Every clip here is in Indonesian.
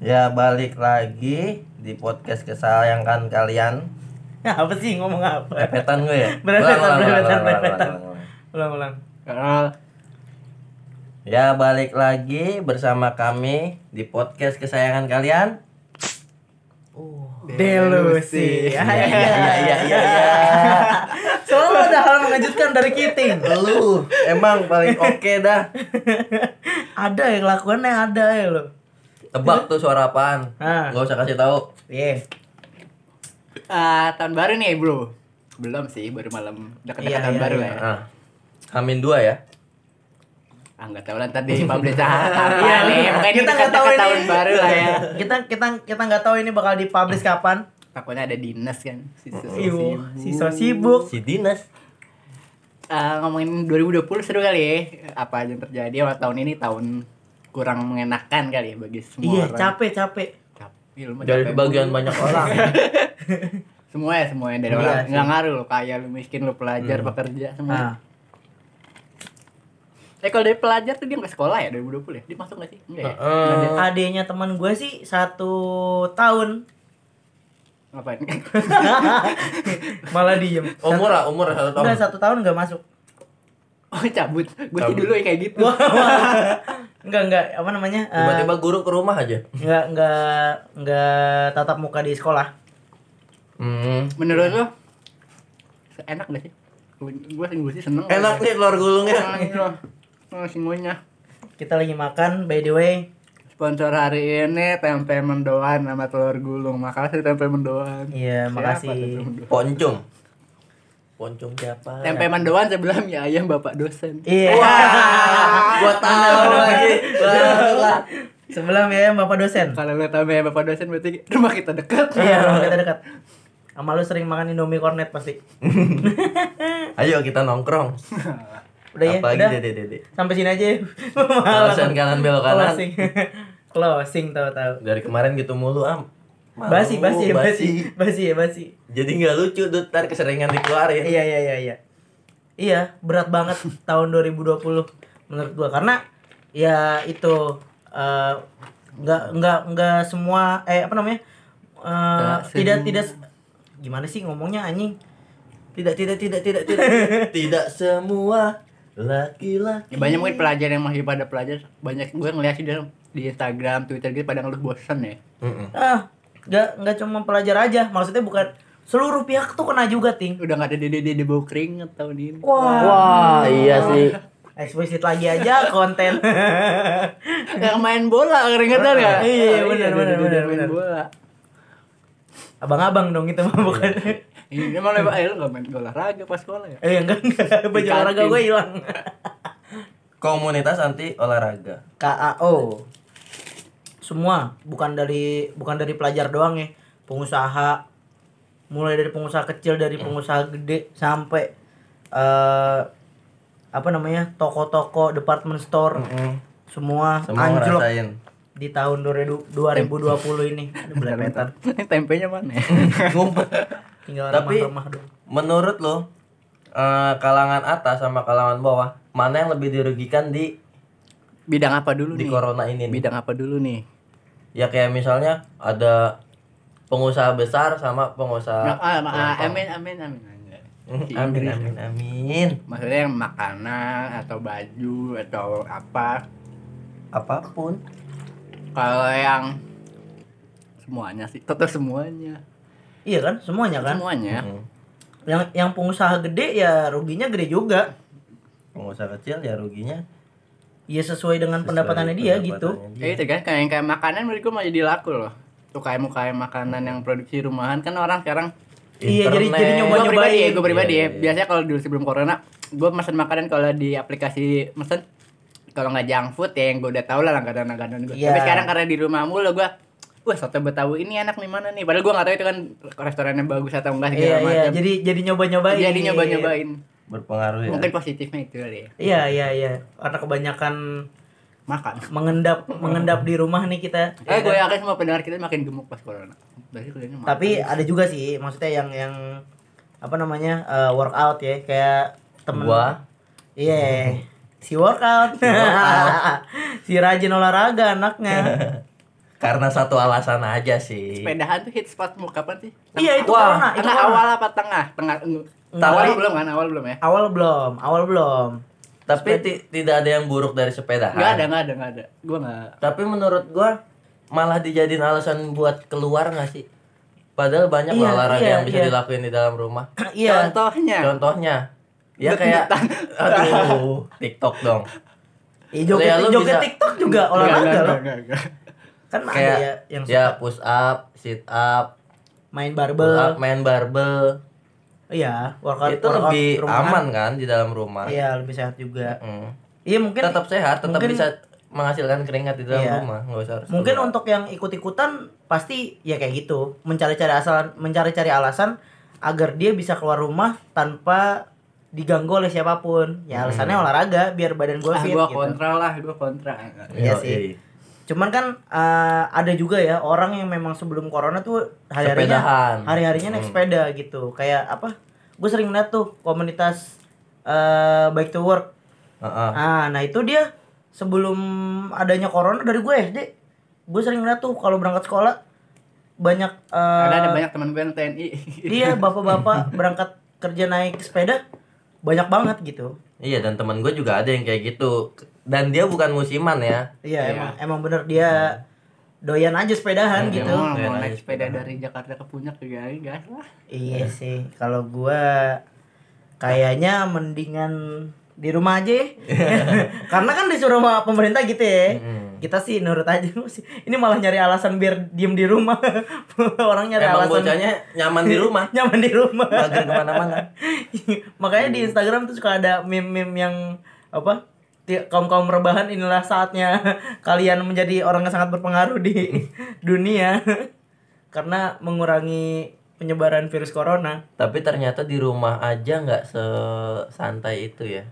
Ya balik lagi di podcast kesayangan kalian. apa sih ngomong apa? Repetan gue ya. Berepetan, berepetan, berepetan. ulang, ulang. Ya balik lagi bersama kami di podcast kesayangan kalian. Delusi. Iya iya iya iya. iya. Selalu ada hal mengejutkan dari Kiting. Lu emang paling oke dah. ada yang lakuannya ada ya lo. Tebak tuh suara apaan? Ah. Gak usah kasih tahu. Iya. Ah, tahun baru nih bro belum sih baru malam dekat-dekat Iya, tahun iya, baru iya. lah ya Nah, Amin dua ya. ah nggak tahu lah ntar di publish apa Iya, nih pokoknya kita nggak tahu dekat-dekat ini. tahun baru lah ya Kita kita kita nggak tahu ini bakal dipublish kapan. takutnya ada dinas kan si Ibu, siswa sibuk. Si Dinas. Ah, ngomongin 2020 seru kali ya apa aja yang terjadi awal tahun ini tahun kurang mengenakan kali ya bagi semua Iya, orang. capek capek. capek lu mah Dari capek sebagian banyak orang. semua ya semua yang dari Iya orang. Sih. nggak ngaruh lo kaya lu miskin lu pelajar pekerja semua. Nah, eh kalau dari pelajar tuh dia nggak sekolah ya 2020 ya? Dia masuk nggak sih? Enggak ya? Eh, adenya teman gue sih satu tahun. Ngapain? Malah diem. umur lah, umur satu tahun. Enggak satu tahun nggak masuk. oh cabut. Gue sih dulu ya kayak gitu enggak enggak apa namanya? eh, Tiba-tiba guru ke rumah aja. nggak nggak nggak tatap muka di sekolah Hmm. Menurut lo enak gak sih? Gue sih gue sih seneng. Enak nih telur gulungnya. Oh, semuanya. kita lagi makan by the way Sponsor hari ini tempe mendoan sama telur gulung. Makasih tempe mendoan. iya makasih tempe mendoan? Poncung. Poncung siapa? Tempe mendoan sebelah mie ayam bapak dosen. iya Gua tahu lagi. Wah, wah. sebelum ya bapak dosen Kalau lo tahu ayam bapak dosen berarti rumah kita dekat. iya rumah kita dekat sama lu sering makan indomie cornet pasti Ayo kita nongkrong. udah ya Apa udah dede dede? sampai sini aja Alasan kanan belok kanan. closing closing tahu-tahu Dari kemarin gitu mulu am. Malu, basi basi basi basi ya basi Jadi nggak lucu tuh ntar keseringan dikeluarin. Iya iya iya iya. Iya, berat banget tahun 2020 menurut gua karena ya itu eh, nggak nggak nggak semua eh apa namanya? Eh, Nggak tidak tidak gimana sih ngomongnya anjing? Tidak tidak tidak tidak tidak. Tidak semua laki-laki. Ya, banyak mungkin pelajar yang masih pada pelajar banyak gue ngeliat sih di, di Instagram, Twitter gitu pada ngeluh bosan ya. Mm-mm. ah, nggak nggak cuma pelajar aja, maksudnya bukan seluruh pihak tuh kena juga, Ting. Udah nggak ada dede-dede bau keringet tahun ini. Wah. Wah, iya sih. Eksplisit lagi aja konten. yang main bola keringetan ya? Iya, benar, benar, dede-dede benar, main benar. bola. Abang-abang dong itu mah bukan. Ini emang lebih ayo lu gak main olahraga pas sekolah ya? Eh enggak enggak baju olahraga gue hilang. Komunitas anti olahraga. KAO. Semua bukan dari bukan dari pelajar doang ya. Pengusaha mulai dari pengusaha kecil dari pengusaha gede sampai eh apa namanya? toko-toko, department store Mm-mm. semua, Semua anjlok ngerasain. di tahun 2000 2020 ini. Belepetan. Ini tempenya mana ya? Ngumpet. Tinggal Tapi- remah-remah dong. Menurut lo eh, kalangan atas sama kalangan bawah mana yang lebih dirugikan di Bidang apa dulu di nih? corona ini? nih? Bidang apa dulu nih? Ya kayak misalnya ada pengusaha besar sama pengusaha Nah, ah, ah, amin amin amin. Mm, Di Amin amin amin. Maksudnya yang makanan atau baju atau apa? Apa pun. Kalau yang semuanya sih, tetap semuanya. Iya kan? Semuanya kan? Semuanya. Mm. Yang yang pengusaha gede ya ruginya gede juga. Pengusaha kecil ya ruginya Ya sesuai dengan sesuai pendapatannya dia gitu. pendapatannya dia. Ya itu kan kayak yang kayak makanan menurut gue mau jadi laku loh. Tuh kayak kayak makanan yang produksi rumahan kan orang sekarang Iya, jadi- jadi nyoba- gue pribadi ya, gue pribadi Iya, ya. iya. Biasanya kalau dulu sebelum corona, gue mesen makanan kalau di aplikasi mesen kalau nggak junk food ya yang gue udah tau lah langganan-langganan gue. Iya. Tapi sekarang karena di rumah mulu gue, wah soto betawi ini enak nih mana nih. Padahal gue nggak tahu itu kan restorannya bagus atau enggak segala Iya iya, macam. jadi jadi nyoba-nyobain. Jadi nyoba-nyobain. Berpengaruh ya. Mungkin positifnya itu kali ya. Iya iya iya. Karena kebanyakan Makan. mengendap mengendap di rumah nih kita. Eh gue yakin semua pendengar kita makin gemuk pas corona. Berarti kayaknya makan. Tapi ada juga sih, maksudnya yang yang apa namanya eh, workout ya, kayak temen. Gua Iya. Si workout. si rajin olahraga anaknya. karena satu alasan aja sih. Sepedahan tuh hit spotmu kapan sih? Iya itu Wah, corona, itu Tengah corona. awal apa tengah? Tengah Awal belum kan? Awal belum ya? Awal belum, awal belum. Tapi ti- tidak ada yang buruk dari sepedahan. Enggak ada, enggak ada, enggak ada. Gua enggak. Tapi menurut gua malah dijadiin alasan buat keluar nggak sih? Padahal banyak Iya, olahraga iya, yang bisa iya. dilakuin di dalam rumah. Iya. Contohnya. Contohnya, ya kayak, aduh, TikTok dong. Iya joget, Ya, joget bisa- TikTok juga olahraga enggak, loh. enggak, enggak. Kan ada Kayak ya yang ya suka push up, sit up, main barbel. up, main barbel. Iya, workout Itu workout lebih rumahan. aman kan di dalam rumah. Iya, lebih sehat juga. Mm. Iya, mungkin Tetap sehat, tetap mungkin- bisa menghasilkan keringat di dalam Iya. rumah, nggak usah harus mungkin keluar. untuk yang ikut-ikutan pasti ya kayak gitu, mencari-cari alasan mencari-cari alasan agar dia bisa keluar rumah tanpa diganggu oleh siapa pun. Ya alasannya olahraga biar badan gue Ah, fit gua gitu. kontra lah, gua kontra. Iya sih. Cuman kan eh, ada juga ya orang yang memang sebelum corona tuh hari-harinya Sepedahan. hari-harinya naik Hmm. sepeda gitu. Kayak apa? Gue sering lihat tuh komunitas eh bike to work. Heeh. Ah, nah itu dia sebelum adanya corona dari gue SD, gue sering lihat tuh kalau berangkat sekolah banyak eh, Ada ada banyak teman gue yang TNI. iya bapak-bapak berangkat kerja naik sepeda banyak banget gitu. Iya dan teman gue juga ada yang kayak gitu dan dia bukan musiman ya. Iya, Iya. emang emang bener dia doyan aja sepedahan Hmm, gitu. Mau, Iya, mau naik sepeda sepeda. dari Jakarta ke Puncak juga gas lah. Iya sih, kalau gua kayaknya mendingan di rumah aja. ya. Karena kan disuruh sama pemerintah gitu ya. Kita sih nurut aja sih. Ini malah nyari alasan biar diem di rumah. Orang nyari Emang alasan bocahnya nyaman di rumah, nyaman di rumah. mager ke mana-mana. Makanya di Instagram tuh suka ada meme-meme yang apa? Kaum kaum rebahan inilah saatnya kalian menjadi orang yang sangat berpengaruh di dunia karena mengurangi penyebaran virus corona. Tapi ternyata di rumah aja nggak sesantai itu ya.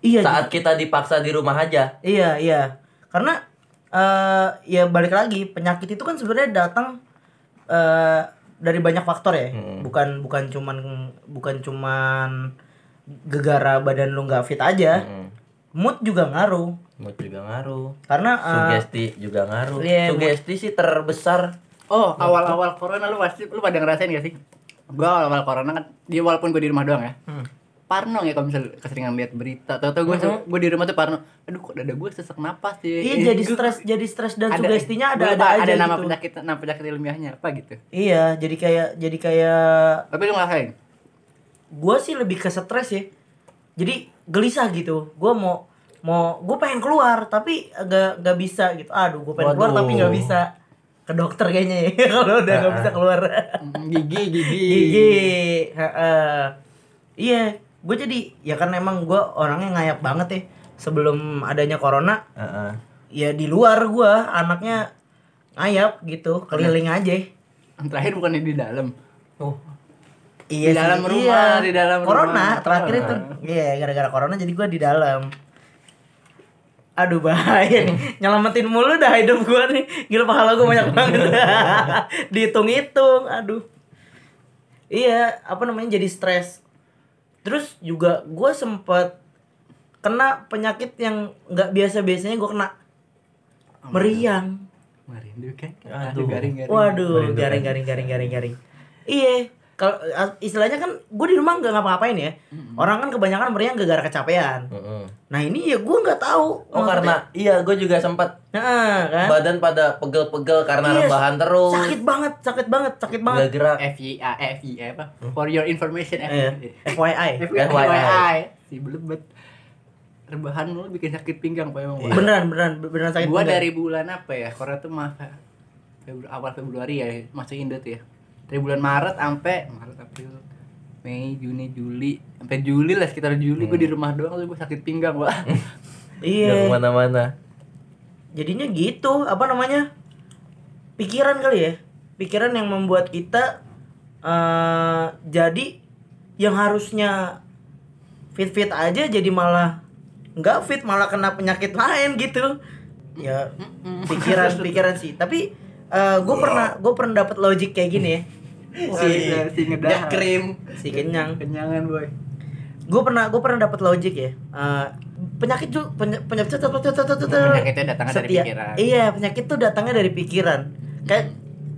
Iya, Saat kita dipaksa di rumah aja. Iya, iya. Karena eh ya balik lagi, penyakit itu kan sebenarnya datang eh dari banyak faktor ya. Hmm. Bukan bukan cuman bukan cuman gegara badan lu nggak fit aja. Mm. Mood juga ngaruh. Mood juga ngaruh. Karena eh, Sugesti juga ngaruh. iya, Sugesti sih terbesar. Oh, awal-awal corona lu pasti lu pada ngerasain gak sih? Gua awal-awal corona kan dia walaupun gue di rumah doang ya. Hmm. Parno ya kalau misalnya keseringan lihat berita. Tahu-tahu gue gue di rumah tuh parno. Aduh kok dada gue sesak napas sih. Iya jadi Gua- stres, jadi stres dan ada- sugestinya ada gua ada aja ada nama gitu. penyakit nama penyakit ilmiahnya apa gitu. Iya, jadi kayak jadi kayak Tapi lu ngerasain? gua sih lebih ke stres ya. Jadi gelisah gitu. Gua mau mau gue pengen keluar tapi agak nggak bisa gitu. Aduh, gue pengen keluar Waduh. tapi nggak bisa. Ke dokter kayaknya ya kalau udah nggak bisa keluar. Mm, Gigi gigi. Gigi. Heeh. Iya, gue jadi ya kan emang gue orangnya ngayap banget ya. Sebelum adanya corona, Heeh. ya di luar gua anaknya ngayap gitu, keliling aja. Yang Terakhir bukannya di dalam. Oh, Iya Di dalam sih, rumah, di dalam corona rumah. terakhir itu iya gara-gara corona jadi gua di dalam. Aduh bahaya nih. Nyelamatin mulu dah hidup gua nih. Gila pahala gua banyak banget. Dihitung-hitung aduh. Iya apa namanya jadi stres. Terus juga gua sempet kena penyakit yang nggak biasa biasanya gua kena. Meriang. Merindu kan? Aduh. garing-garing. Waduh, garing garing garing garing garing. Iya, kalau istilahnya kan gue di rumah nggak ngapa-ngapain ya. Orang kan kebanyakan meriang gara-gara kecapean. Heeh. Nah ini ya gue nggak tahu. Oh karena iya gue juga sempat Nah, kan? badan pada pegel-pegel karena Iya, rebahan terus. sakit banget, sakit banget, sakit Nggak banget. gerak. FYI, FYI apa? For your information, Iya, FYI. FYI. FYI. Si belut bet. Rebahan lu bikin sakit pinggang Pak emang. Beneran, beneran, beneran sakit. Gua pinggang. dari bulan apa ya? Korea tuh mah Febru awal Februari ya masuk Indo tuh ya. Dari bulan Maret sampai Maret April Mei Juni Juli sampai Juli lah sekitar Juli gua di rumah doang tuh gua sakit pinggang Pak. Nggak Iya. ke mana-mana. Jadinya gitu, apa namanya? Pikiran kali ya. Pikiran yang membuat kita eh jadi yang harusnya fit-fit aja jadi malah nggak fit malah kena penyakit lain gitu ya pikiran pikiran sih tapi gue pernah gue pernah dapat logik kayak gini ya Si si ngedah. krim. si kenyang. Kenyangan boy. gue pernah gue pernah dapat logic ya. Eh, penyakit tuh peny- penyakit tuh- tuh- tuh- tuh- tuh- tuh- Penyakitnya datangnya dari pikiran. iya penyakit tuh datangnya dari pikiran. Kayak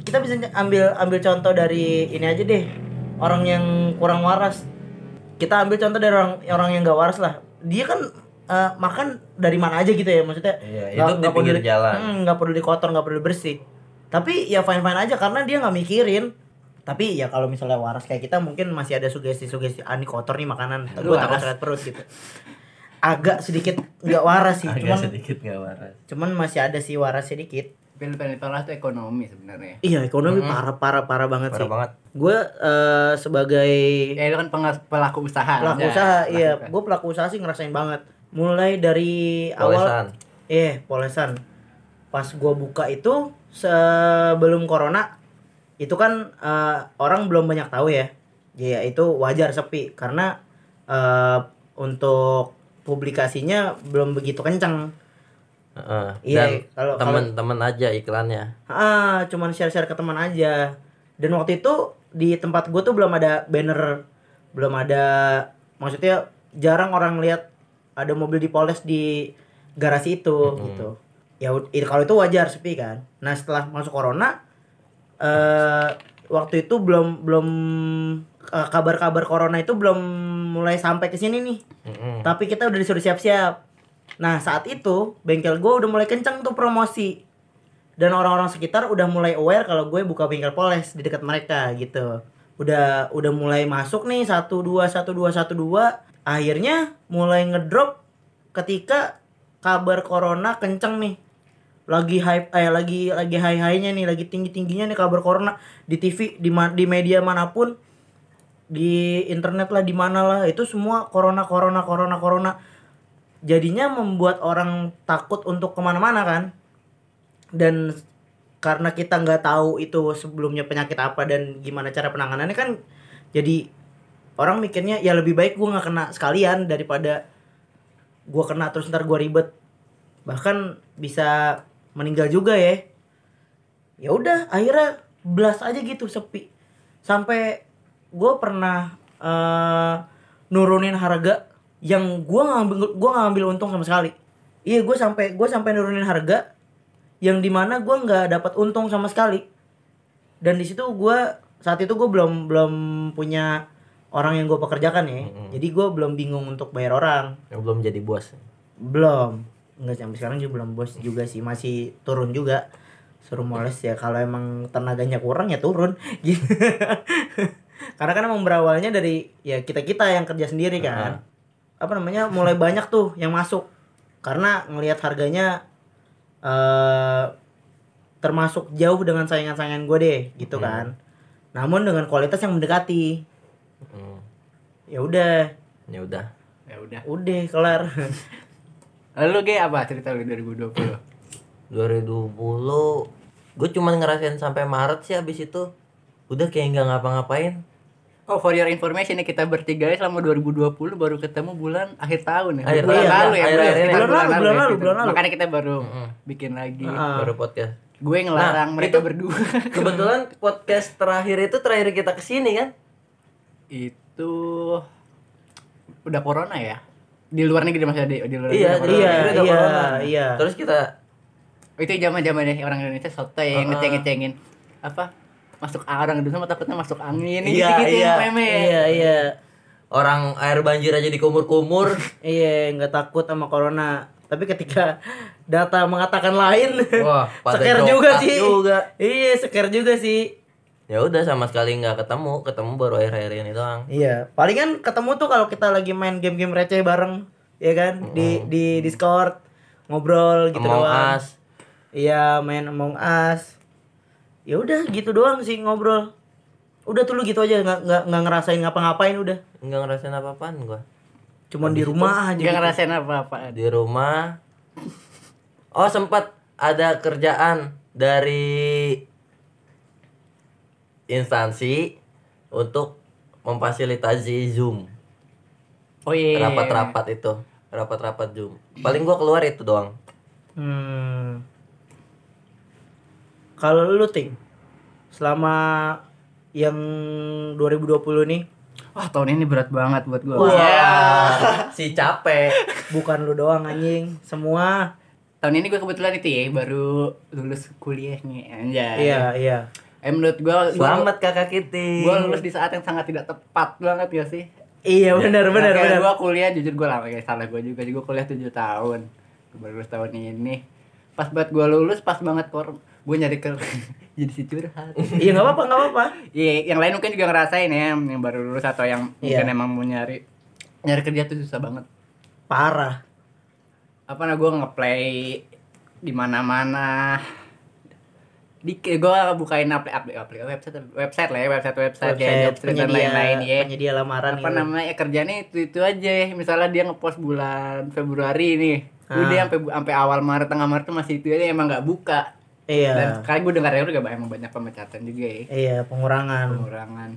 kita bisa ambil ambil contoh dari ini aja deh. Orang yang kurang waras. Kita ambil contoh dari orang orang yang gak waras lah. Dia kan eh, makan dari mana aja gitu ya maksudnya. Iya, di pinggir peduli- jalan. Hmm, nggak peduli kotor nggak peduli bersih. Tapi ya fine fine aja karena dia nggak mikirin tapi ya kalau misalnya waras kayak kita mungkin masih ada sugesti-sugesti ah ini kotor nih makanan gue takut sakit perut gitu agak sedikit nggak waras sih Agak cuman sedikit nggak waras. cuman masih ada sih waras sedikit Tapi paling parah tuh ekonomi sebenarnya. iya ekonomi parah parah parah banget Parah sih banget. gue eh, sebagai Ya itu kan pengas- pelaku usaha. pelaku Ya, usaha iya pelaku- gue pelaku usaha sih ngerasain banget mulai dari awal Polesan. eh polesan pas gue buka itu sebelum corona itu kan eh, orang belum banyak tahu ya. Ya itu wajar sepi. Karena eh, untuk publikasinya belum begitu kencang Heeh. Iya, Dan kalau- temen-temen aja iklannya. ah cuman share share ke teman aja. Dan waktu itu di tempat gue tuh belum ada banner. Belum ada maksudnya jarang orang lihat ada mobil dipoles di garasi itu gitu. Ya itu kalau itu wajar sepi kan. Nah setelah masuk corona eh waktu itu belum belum eh, kabar-kabar corona itu belum mulai sampai ke sini nih Mm-mm. tapi kita udah disuruh siap-siap. Nah saat itu bengkel gue udah mulai kencang tuh promosi dan orang-orang sekitar udah mulai aware kalau gue buka bengkel poles di dekat mereka gitu. Udah udah mulai masuk nih satu dua satu dua satu dua. Akhirnya mulai ngedrop ketika kabar corona kenceng nih. Lagi hype eh lagi lagi high highnya nih lagi tinggi tingginya nih kabar corona. Di TV di ma- di media mana pun di internet lah di mana lah itu semua corona corona corona corona. Jadinya membuat orang takut untuk ke mana-mana kan? Dan karena kita nggak tahu itu sebelumnya penyakit apa dan gimana cara penanganannya kan jadi orang mikirnya ya lebih baik gue nggak kena sekalian daripada gue kena terus ntar gue ribet. Bahkan bisa meninggal juga ya. Ya udah akhirnya blast aja gitu sepi. Sampai gue pernah eh, nurunin harga yang gue ngambil gue ngambil untung sama sekali. Iya gue sampai gue sampai nurunin harga yang di mana gue nggak dapat untung sama sekali. Dan di situ gue saat itu gue belum belum punya orang yang gue pekerjakan ya. Jadi gue belum bingung untuk bayar orang. Yang belum jadi bos. belum nggak sampai sekarang juga belum bos juga sih masih turun juga. Suruh moles ya kalau emang tenaganya kurang ya turun. Gitu. Karena kan emang berawalnya dari ya kita kita yang kerja sendiri kan. Apa namanya mulai banyak tuh yang masuk. Karena ngelihat harganya eh termasuk jauh dengan saingan-saingan gue deh gitu kan. Namun dengan kualitas yang mendekati. Mm. ya udah. Ya udah. Ya udah. udah kelar Lalu Ge apa cerita lu 2020? 2020 gue cuman ngerasain sampai Maret sih abis itu udah kayak nggak ngapa-ngapain Oh, for your information nih kita bertiga selama 2020 baru ketemu bulan akhir tahun ya. Akhir bulan tahun, lalu ya, Akhir- bulan, akhir lalu, bulan lalu, kita. bulan lalu. Makanya kita baru Mm-mm. bikin lagi. Ah. baru podcast Gue ngelarang Nah, mereka itu- berdua. kebetulan podcast terakhir itu terakhir kita ke sini kan itu udah corona ya? Di luar negeri masih ada di luar iya negeri. Iya, iya, corona. iya. terus kita itu zaman zamannya orang Indonesia soto yang Uh-uh. ngeceng-ngecengin apa masuk orang dulu sama takutnya masuk angin Iya, gitu iya. meme iya iya orang air banjir aja dikumur-kumur Iya, nggak takut sama corona. Tapi ketika data mengatakan lain, Wah, seker juga sih. juga. Iya, seker juga sih. Ya udah sama sekali nggak ketemu ketemu baru akhir-akhir ini doang Iya, paling kan ketemu tuh kalau kita lagi main game-game receh bareng, ya kan? Di di Discord ngobrol gitu Among doang. Us Iya, main Among Us. Ya udah gitu doang sih ngobrol. Udah tuh lu gitu aja nggak nggak nggak ngerasain ngapa-ngapain udah. nggak ngerasain apa-apaan gua Cuman di rumah aja. Gak gitu. ngerasain apa-apa di rumah oh sempat ada kerjaan dari instansi untuk memfasilitasi zoom. Oh iya rapat-rapat itu. Rapat-rapat zoom. Paling gua keluar itu doang. Hmm. Kalau lu ting selama yang 2020 nih wah tahun ini berat banget buat gue Wah, si capek. Bukan lu doang anjing, semua. tahun ini gue kebetulan itu ya baru lulus kuliah nih anjay. Iya, iya. Eh menurut gue Selamat kakak Kitty. gue lulus di saat yang sangat tidak tepat banget ya sih Iya, benar benar benar. gue kuliah jujur gue lama kayak salah gue juga gue kuliah 7 tahun baru lulus tahun ini pas buat gue lulus pas banget kor gue nyari ke jadi si curhat Iya, enggak apa-apa, enggak apa-apa. Iya, yang lain mungkin juga ngerasain ya, yang baru lulus atau yang Iya. mungkin emang mau nyari nyari kerja tuh susah banget. Parah. Apa nah gue ngeplay di mana-mana. Di gue bukain aplik aplik aplik website website lah ya website website, Website Jobstreet dan penyedia, lain-lain ya. penyedia lamaran Apa gitu. namanya ya kerjanya itu itu aja. Misalnya dia ngepost bulan Februari nih, Ah. udah sampai sampai awal Maret tengah Maret tuh masih itu aja emang nggak buka. Iya. Dan sekarang gue dengar juga emang banyak pemecatan juga ya. Iya, pengurangan. Pengurangan.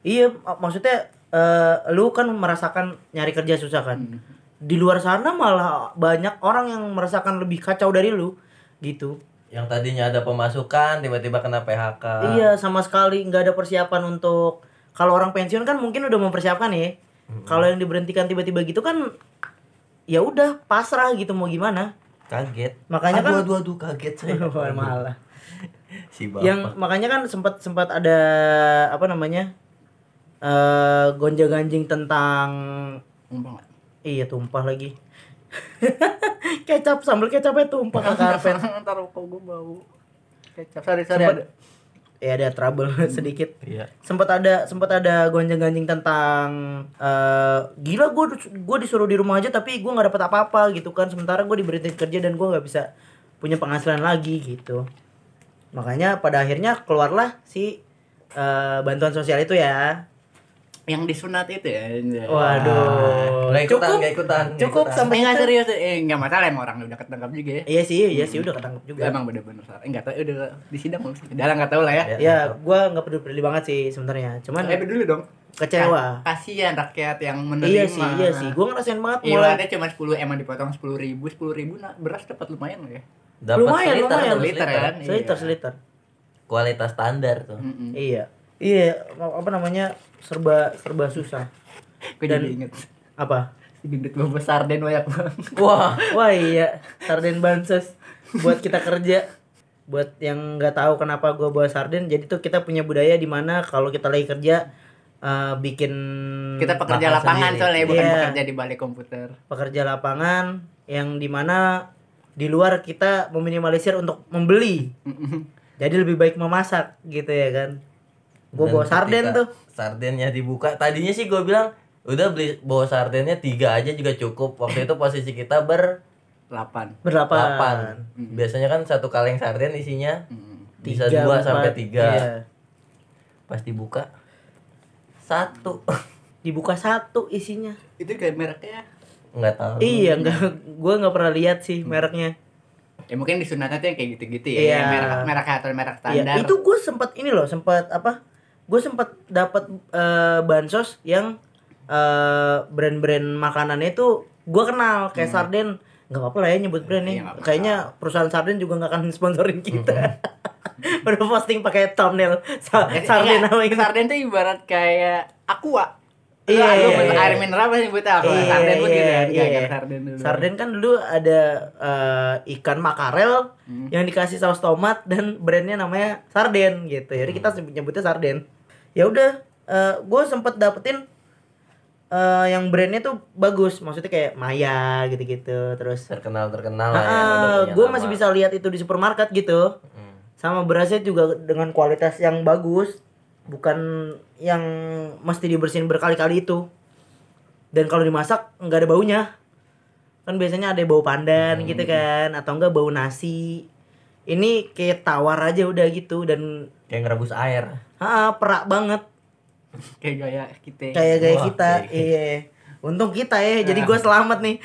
Iya, mak- maksudnya eh, lu kan merasakan nyari kerja susah kan. Hmm. Di luar sana malah banyak orang yang merasakan lebih kacau dari lu gitu. Yang tadinya ada pemasukan tiba-tiba kena PHK. Iya, sama sekali nggak ada persiapan untuk kalau orang pensiun kan mungkin udah mempersiapkan ya. Kalau yang diberhentikan tiba-tiba gitu kan ya udah pasrah gitu mau gimana. Kaget. Makanya kan- aduh, aduh, aduh, kaget saya. Malah. si bapak. Yang makanya kan sempat sempat ada apa namanya? eh gonjang-ganjing tentang Umpang nggak? iya tumpah lagi. kecap sambal kecapnya tumpah ke karpet. Ntar kok gue bau kecap. Sorry, sorry. Sempet- ada. Ya ada trouble sedikit. Iya. sempat ada sempat ada gonjang-ganjing tentang eh gila gue gue disuruh di rumah aja tapi gue nggak dapat apa-apa gitu kan sementara gue diberhentikan kerja dan gue nggak bisa punya penghasilan lagi gitu makanya pada akhirnya keluarlah si eh, bantuan sosial itu ya Yang disunat itu ya. waduh Nggak ikutan, cukup nggak ikutan, nggak cukup ikutan. sampai Eh, nggak serius, eh nggak masalah emang orang udah ketangkap juga ya. iya sih iya sih udah ketangkep juga Emang bener-bener salah. Eh, nggak tahu udah di sidang belum sih? Udah lah, nggak tahu lah ya. Ya. ya gue nggak peduli peduli banget sih sebenarnya cuman Eh peduli dong. kecewa Kasihan rakyat yang menerima. iya sih iya sih gue ngerasain banget mulai Iurannya cuma 10 emang dipotong 10 ribu, 10 ribu nah, beras dapat lumayan loh ya. Dapat Lumayan, seliter, lumayan. dapat Liter kan? seliter Iya. seliter Kualitas standar tuh. Mm-mm. Iya. Iya, apa namanya? serba serba susah. Gue Dan- jadi inget Apa? si gendut bawa sarden banyak banget. Wah, Wah iya, sarden bansos buat kita kerja. Buat yang nggak tahu kenapa gua bawa sarden, jadi tuh kita punya budaya di mana kalau kita lagi kerja eh, bikin Kita pekerja lapangan sendiri. soalnya bukan Iya. pekerja di balik komputer. pekerja lapangan yang di mana di luar kita meminimalisir untuk membeli. Jadi lebih baik memasak gitu ya kan. Dan bawa sarden tuh. Sardennya dibuka. Tadinya sih gue bilang udah beli bawa sardennya tiga aja juga cukup. Waktu itu posisi kita ber 8. Berapa? delapan. Biasanya kan satu kaleng sarden isinya bisa Tiga, dua empat. sampai tiga. Iya. Pas dibuka satu. Dibuka satu isinya. Itu kayak mereknya. Nggak tahu. Iya, enggak gua nggak pernah lihat sih mereknya. Ya mungkin di sunatnya tuh yang kayak gitu-gitu ya. Iya. Yang merek merek atau merek Iya, standar. itu gue sempat ini loh, sempat apa? Gue sempat dapat eh, bansos yang eh, brand-brand makanannya itu gue kenal kayak sarden nggak apa-apa lah ya nyebut brand nih Iya, apa-apa. kayaknya perusahaan sarden juga nggak akan sponsorin kita udah posting pakai thumbnail sa- Eh, sarden enggak, apa gitu Sarden tuh ibarat kayak aqua. Iya, Iya, iya, iya. air mineral apa nyebutnya aqua. Iya, sarden pun iya, gitu kan, iya. sarden dulu. Sarden kan dulu ada eh, ikan makarel Hmm. yang dikasih saus tomat dan brandnya namanya sarden gitu. Jadi kita sebut- nyebutnya sarden. Ya udah, gue sempet dapetin eh, yang brandnya tuh bagus. Maksudnya kayak Maya gitu-gitu. Terus, Terkenal terkenal lah ya. gue masih bisa lihat itu di supermarket gitu. Hmm. Sama berasnya juga dengan kualitas yang bagus, bukan yang mesti dibersihin berkali-kali itu. Dan kalau dimasak nggak ada baunya. Kan biasanya ada bau pandan gitu kan, atau enggak bau nasi. Ini kayak tawar aja udah gitu dan Kayak ngerebus air. Ah perak banget kayak gaya kita. kayak gaya Wah, kita. kayak gitu. Iya. Untung kita ya, jadi gue selamat nih.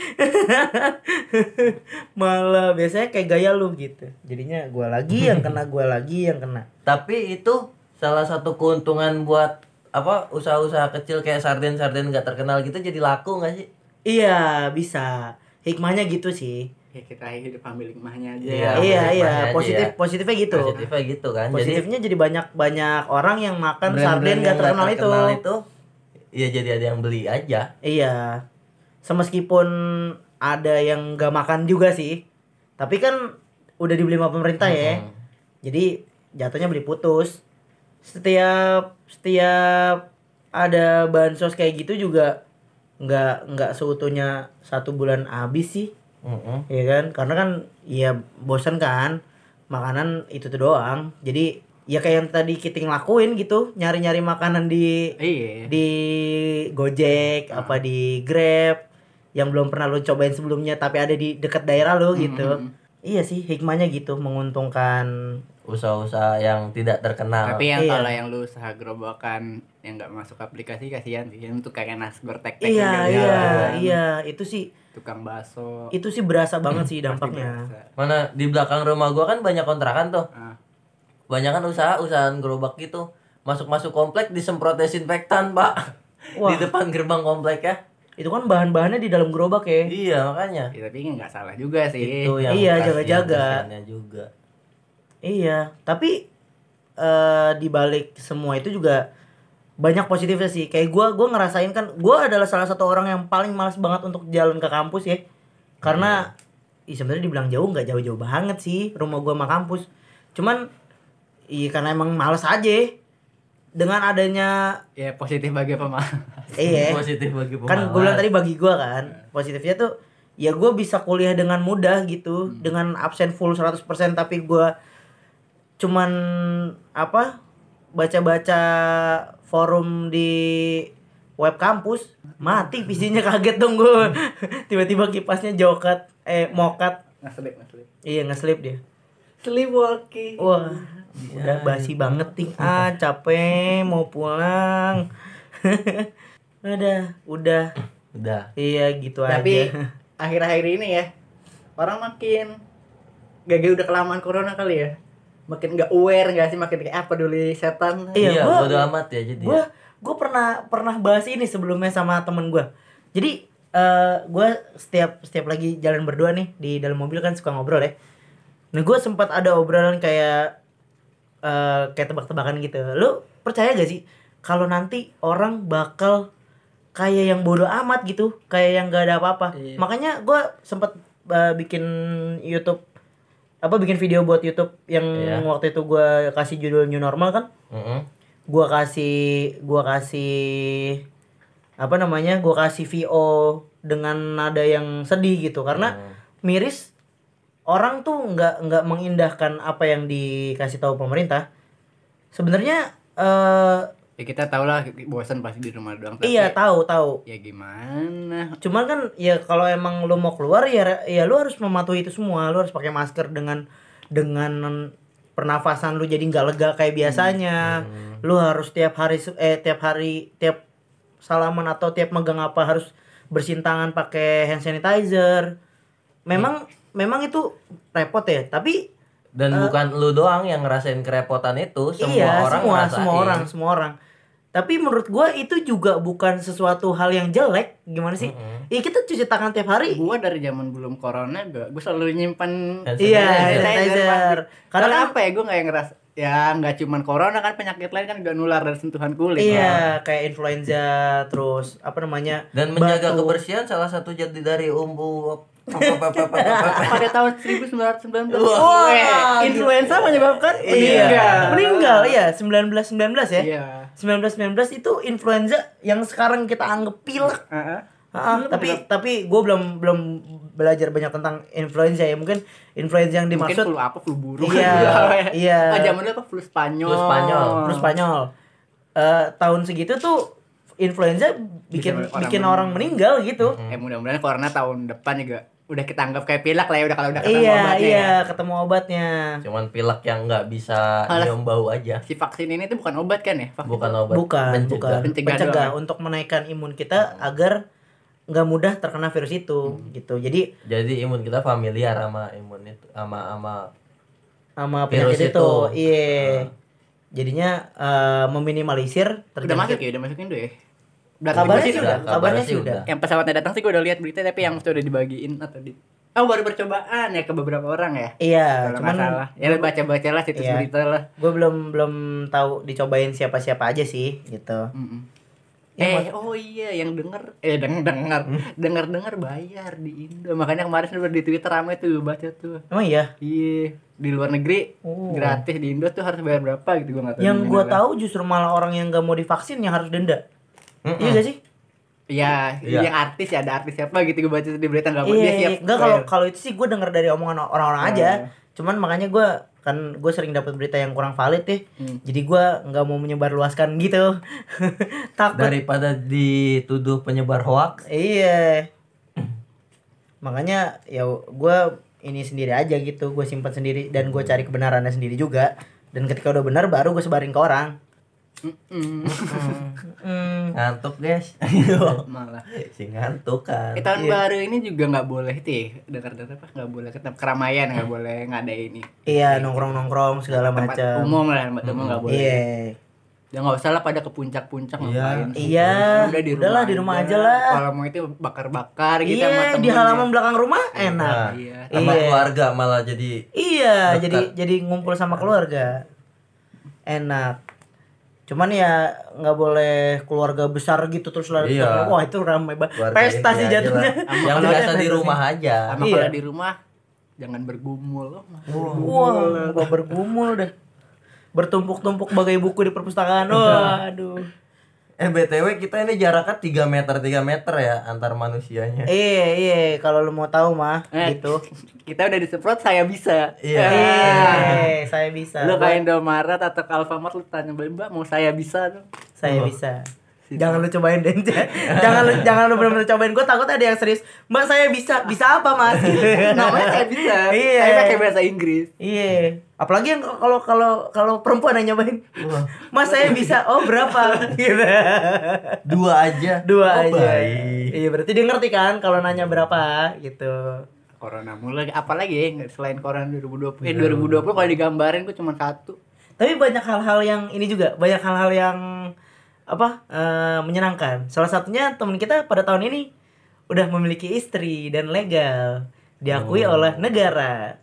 Malah biasanya kayak gaya lu gitu. Jadinya gua lagi yang kena, gua lagi yang kena. Tapi itu salah satu keuntungan buat apa usaha-usaha kecil kayak sarden-sarden nggak terkenal gitu jadi laku nggak sih? Iya, bisa. Hikmahnya gitu sih. Ya kita hidup ambil hikmahnya aja. Iya, iya, iya, aja positif ya. positifnya gitu. Positifnya gitu kan. Positifnya jadi banyak banyak orang yang makan sarden gak terkenal itu. terkenal itu Iya jadi ada yang beli aja. Iya. Semeskipun ada yang gak makan juga sih. Tapi kan udah dibeli sama pemerintah ya. Mm-mm. Jadi jatuhnya beli putus. Setiap setiap ada bansos kayak gitu juga nggak nggak seutuhnya satu bulan habis sih. Mm-mm. ya kan karena kan ya bosan kan makanan itu tuh doang jadi ya kayak yang tadi Kiting lakuin gitu nyari-nyari makanan di Iya. di Gojek apa di Grab yang belum pernah lo cobain sebelumnya tapi ada di dekat daerah lo gitu Mm-mm. iya sih hikmahnya gitu menguntungkan Usaha-usaha yang tidak terkenal. Tapi yang Iya. kalau yang lu usaha gerobakan yang nggak masuk aplikasi kasihan sih. Yang tuh kayak nasgor tek tek iya iya iya itu sih Tukang bakso. itu sih berasa banget sih Pasti dampaknya. Mana di belakang rumah gua kan banyak kontrakan tuh. Ah. Banyak kan usaha usahaan gerobak gitu. Masuk-masuk komplek disemprot desinfektan, Pak. Wah. Di depan gerbang komplek ya. itu kan bahan-bahannya di dalam gerobak ya Iya, makanya. Ya, tapi nggak salah juga sih. Itu yang Iya, jaga-jaga. juga. Iya, tapi eh di balik semua itu juga banyak positifnya sih. Kayak gua gua ngerasain kan gua adalah salah satu orang yang paling malas banget untuk jalan ke kampus ya. Karena ih sebenarnya dibilang jauh nggak jauh-jauh banget sih rumah gua sama kampus. Cuman iya karena emang males aja. Dengan adanya Ya positif bagi pemalas. iya Positif bagi pemalas. kan gue bilang tadi bagi gua kan positifnya tuh ya gue bisa kuliah dengan mudah gitu dengan absen full 100% tapi gua cuman apa baca-baca forum di web kampus mati PC-nya kaget dong gue tiba-tiba kipasnya jokat eh mokat Ngeslip, ngeslip. iya ngeslip dia Sleepwalking. wah udah basi banget ting ah capek mau pulang udah udah Udah. Iya gitu Tapi aja. akhir-akhir ini ya orang makin gak udah kelamaan corona kali ya. Makin nggak aware nggak sih makin kayak apa dulu setan. Iya, Iya, gua- bodo amat ya jadi. Gue gue pernah pernah bahas ini sebelumnya sama temen gue. Jadi eh gue setiap setiap lagi jalan berdua nih di dalam mobil kan suka ngobrol ya. Nah gue sempat ada obrolan kayak eh kayak tebak-tebakan gitu. Lu percaya gak sih kalau nanti orang bakal kayak yang bodoh amat gitu, kayak yang gak ada apa-apa. Iya. Makanya gue sempat eh, bikin YouTube apa bikin video buat YouTube yang Iya. waktu itu gue kasih judul New Normal kan Mm-mm. gua kasih gua kasih apa namanya gua kasih VO dengan nada yang sedih gitu karena Hmm. miris orang tuh nggak nggak mengindahkan apa yang dikasih tahu pemerintah sebenarnya eh Ya kita tau lah bosan pasti di rumah doang. tapi iya tahu tahu. Ya gimana? cuman kan ya kalau emang lu mau keluar ya ya lu harus mematuhi itu semua. Lu harus pakai masker dengan dengan pernafasan lu jadi nggak lega kayak biasanya. Lu harus tiap hari eh tiap hari tiap salaman atau tiap megang apa harus bersihin tangan pakai hand sanitizer. Memang memang itu repot ya tapi Dan bukan lu doang yang ngerasain kerepotan itu, semua iya orang semua ngerasain. semua orang semua orang tapi menurut gua itu juga bukan sesuatu hal yang jelek gimana sih Mm-mm. Iya kita cuci tangan tiap hari Gua dari zaman belum corona gua, gua selalu nyimpan Iya, sanitizer. Karena Karena kan apa ya gua nggak yang ngeras ya nggak cuman corona kan penyakit lain kan gak nular dari sentuhan kulit. iya kayak influenza terus apa namanya? Dan menjaga Batuk. kebersihan salah satu jadi dari umbu Pada tahun 1919. Wah, Weh, influenza menyebabkan Iya. meninggal. Meninggal ya 1919 ya. Iya. 1919 itu influenza yang sekarang kita anggap pilek. Heeh. Ah, tapi tapi gue belum belum belajar banyak tentang influenza ya mungkin influenza yang Mungkin dimaksud flu apa flu burung. Iya, iya. Ah, zaman apa flu Spanyol. Flu Spanyol. flu Spanyol. Eh, tahun segitu tuh influenza bikin Bisa orang bikin orang meninggal gitu. Eh mudah-mudahan corona tahun depan juga udah kita anggap kayak pilek lah ya udah kalau udah ketemu Iya, obatnya iya, ya. ketemu obatnya. Cuman pilek yang nggak bisa Alas. nyium bau aja. Si vaksin ini tuh bukan obat kan ya? Vaksin. Bukan obat. Bukan, pencegah. bukan. Pencegah Pencegah, doang. untuk menaikkan imun kita agar nggak mudah terkena virus itu gitu. Jadi Jadi imun kita familiar sama imun itu sama sama sama Virus penyakit itu, itu. iya. Jadinya eh, meminimalisir Udah masuk terjadi ya, udah masukin tuh ya. Udah Kabarnya sih udah, kabarnya sih udah. Yang pesawatnya datang sih gue udah lihat berita tapi yang sudah dibagiin atau di Oh baru percobaan ya ke beberapa orang ya. Iya, Kalau cuman nggak salah. Ya baca-baca lah situs Iya. berita lah. gue belum belum tahu dicobain siapa-siapa aja sih gitu. Mm-mm. Eh, oh iya yang denger eh denger denger denger denger bayar di Indo. Makanya kemarin udah di Twitter rame tuh baca tuh. Emang iya? Iya, di luar negeri Oh. gratis di Indo tuh harus bayar berapa gitu gua nggak tahu. Yang gua tahu justru malah orang yang gak mau divaksin yang harus denda. Iya gak sih? Iya, Iya. yang artis ya ada artis siapa gitu gua baca di berita nggak mau Iya, dia siap. iya. Enggak kalau kalau itu sih gue denger dari omongan orang-orang aja. Oh. Cuman makanya gue kan gue sering dapat berita yang kurang valid ya. Hmm. Jadi gue nggak mau menyebar luaskan gitu. Takut. Daripada dituduh penyebar hoax. Iya. Makanya ya gue ini sendiri aja gitu. Gue simpan sendiri dan gue cari kebenarannya sendiri juga. Dan ketika udah benar baru gue sebarin ke orang. Hmm. Ngantuk guys. Malah. si ngantuk kan. Eh, tahun baru ini juga nggak boleh tuh ya, dengar-dengar apa nggak boleh ketemu keramaian nggak boleh nggak ada ini Iya nongkrong-nongkrong segala tempat macam. umum lah tempat umum nggak boleh Iya. ya nggak usah lah pada ke puncak-puncak Iya. ngapain sih. Iya, udah di rumah udahlah, di rumah aja lah. kalau mau itu bakar-bakar gitu sama Iya di halaman belakang rumah enak. Nah, Iya. sama Iya. keluarga malah jadi Iya, Dekat. jadi jadi ngumpul sama keluarga. Enak. Cuman ya nggak boleh keluarga besar gitu terus lari Iya. Wah, itu ramai banget. Pesta sih jatuhnya. Yang biasa di rumah aja. sama Iya. kalau di rumah jangan bergumul Wah, gua bergumul deh. Bertumpuk-tumpuk bagai buku di perpustakaan. Waduh. Eh BTW kita ini jaraknya 3 meter 3 meter ya antar manusianya. Iya, iya, kalau lu mau tahu mah Eh. gitu. kita udah disemprot saya bisa Iya. Iya, saya bisa. lu kayak Indomaret atau Alfamart lu tanya mbak mau saya bisa dong saya bisa. Jangan lu cobain deh. jangan lu jangan lu benar-benar cobain. Gue takut ada yang serius. Mbak saya bisa. Bisa apa, Mas? Namanya saya bisa Iya. saya pakai bahasa Inggris Iya. Apalagi yang kalau kalau kalau perempuan yang nyobain. Mas saya bisa. Oh, berapa? Gitu. Dua aja. Dua Oh, aja. baik. Iya, berarti dia ngerti kan kalau nanya berapa gitu. corona mulai apalagi ya selain corona 2020 eh 2020 kalau digambarin gue cuma satu Tapi banyak hal-hal yang ini juga, banyak hal-hal yang apa? eh, menyenangkan. Salah satunya teman kita pada tahun ini udah memiliki istri dan legal diakui oleh negara.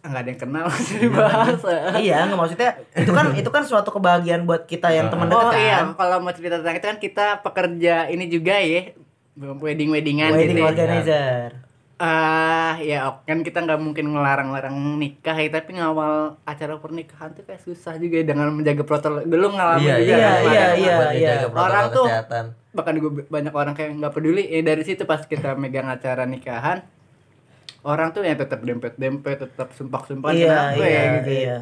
nggak ada yang kenal masih dibahas iya, nggak maksudnya itu kan itu kan suatu kebahagiaan buat kita yang teman dekat oh kan. iya kalau mau cerita tentang itu kan kita pekerja ini juga ya wedding weddingan Wedding gitu ya. Ah, ya ok. kan kita nggak mungkin ngelarang-larang nikah ya, tapi ngawal acara pernikahan tuh kayak susah juga ya dengan menjaga protokol. Belum ngalamin Iya, juga iya, kan, iya, iya, iya. menjaga protokol Orang tuh- kesehatan. Bahkan gue banyak orang kayak nggak peduli. Eh dari situ pas kita megang acara nikahan, orang tuh yang tetap dempet-dempet, tetap sumpah-sumpah Iya, kenapa ya iya, gitu. iya.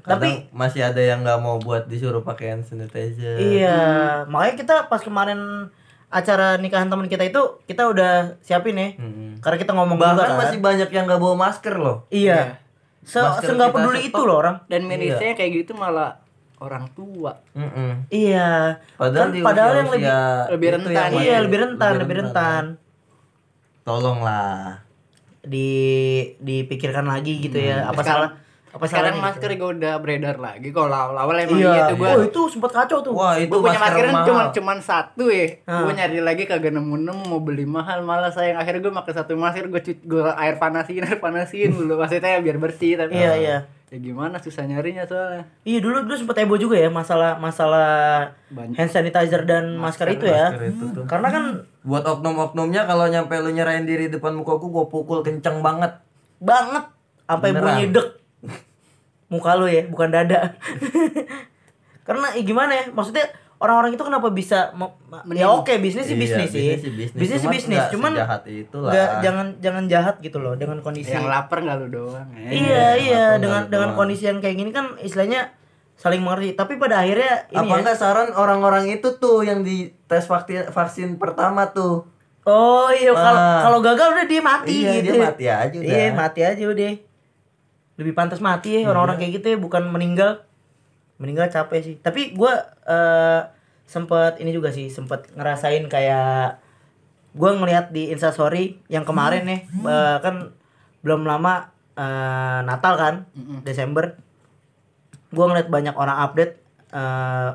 Tapi Tapi masih ada yang nggak mau buat disuruh pakai hand sanitizer. iya, makanya kita pas kemarin acara nikahan teman kita itu kita udah siapin ya. Mm-mm. Karena kita ngomong Bahkan juga kan. masih banyak yang nggak bawa masker loh. Iya. Se Masker seenggak peduli itu loh orang. Dan mirisnya kayak gitu malah orang tua. Mm-mm. Iya. Padahal Kan padahal yang lebih itu rentan. yang Iya, Iya, lebih rentan, lebih rentan. Tolonglah. Di dipikirkan lagi gitu ya. Apa Sekarang- salah apa Sekarang masker gitu. juga udah beredar lagi. Kalau awal-awal emang Iya, iya tuh gua Oh, itu sempat kacau tuh. Wah, itu gue punya masker mahal. cuma cuman satu ya Ah. gue nyari lagi kagak nemu nemu mau beli mahal malah sayang akhirnya gue pakai satu masker gue gue air panasin air panasin dulu maksudnya biar bersih tapi Iya, iya. ya gimana susah nyarinya soalnya Iya, dulu dulu sempat heboh juga ya masalah masalah Banyak. hand sanitizer dan masker, itu ya. masker itu tuh. Karena kan Buat oknum-oknumnya kalau nyampe lu nyerahin diri depan muka gua, gua pukul kenceng banget. banget sampai bunyi dek muka lu ya bukan dada karena eh, gimana ya maksudnya orang-orang itu kenapa bisa ya oke bisnis sih Iya, bisnis sih bisnis sih bisnis. bisnis sih Cuman bisnis nggak cuman itulah. nggak jangan jangan jahat gitu loh dengan kondisi yang lapar nggak lu doang ya. iya iya lapar dengan dengan doang. kondisi yang kayak gini kan istilahnya saling mengerti tapi pada akhirnya ini Apa ya, enggak saran orang-orang itu tuh yang di tes vaksin vaksin pertama tuh. oh iya kalau Ah. kalau gagal udah dia mati Iya, gitu dia mati aja udah. iya mati aja udah lebih pantas mati ya orang-orang kayak gitu ya bukan meninggal. Meninggal capek sih. Tapi gua eh sempet ini juga sih sempet ngerasain kayak gua ngelihat di instastory yang kemarin nih eh, kan belum lama eh, Natal kan Desember. Gua ngeliat banyak orang update eh,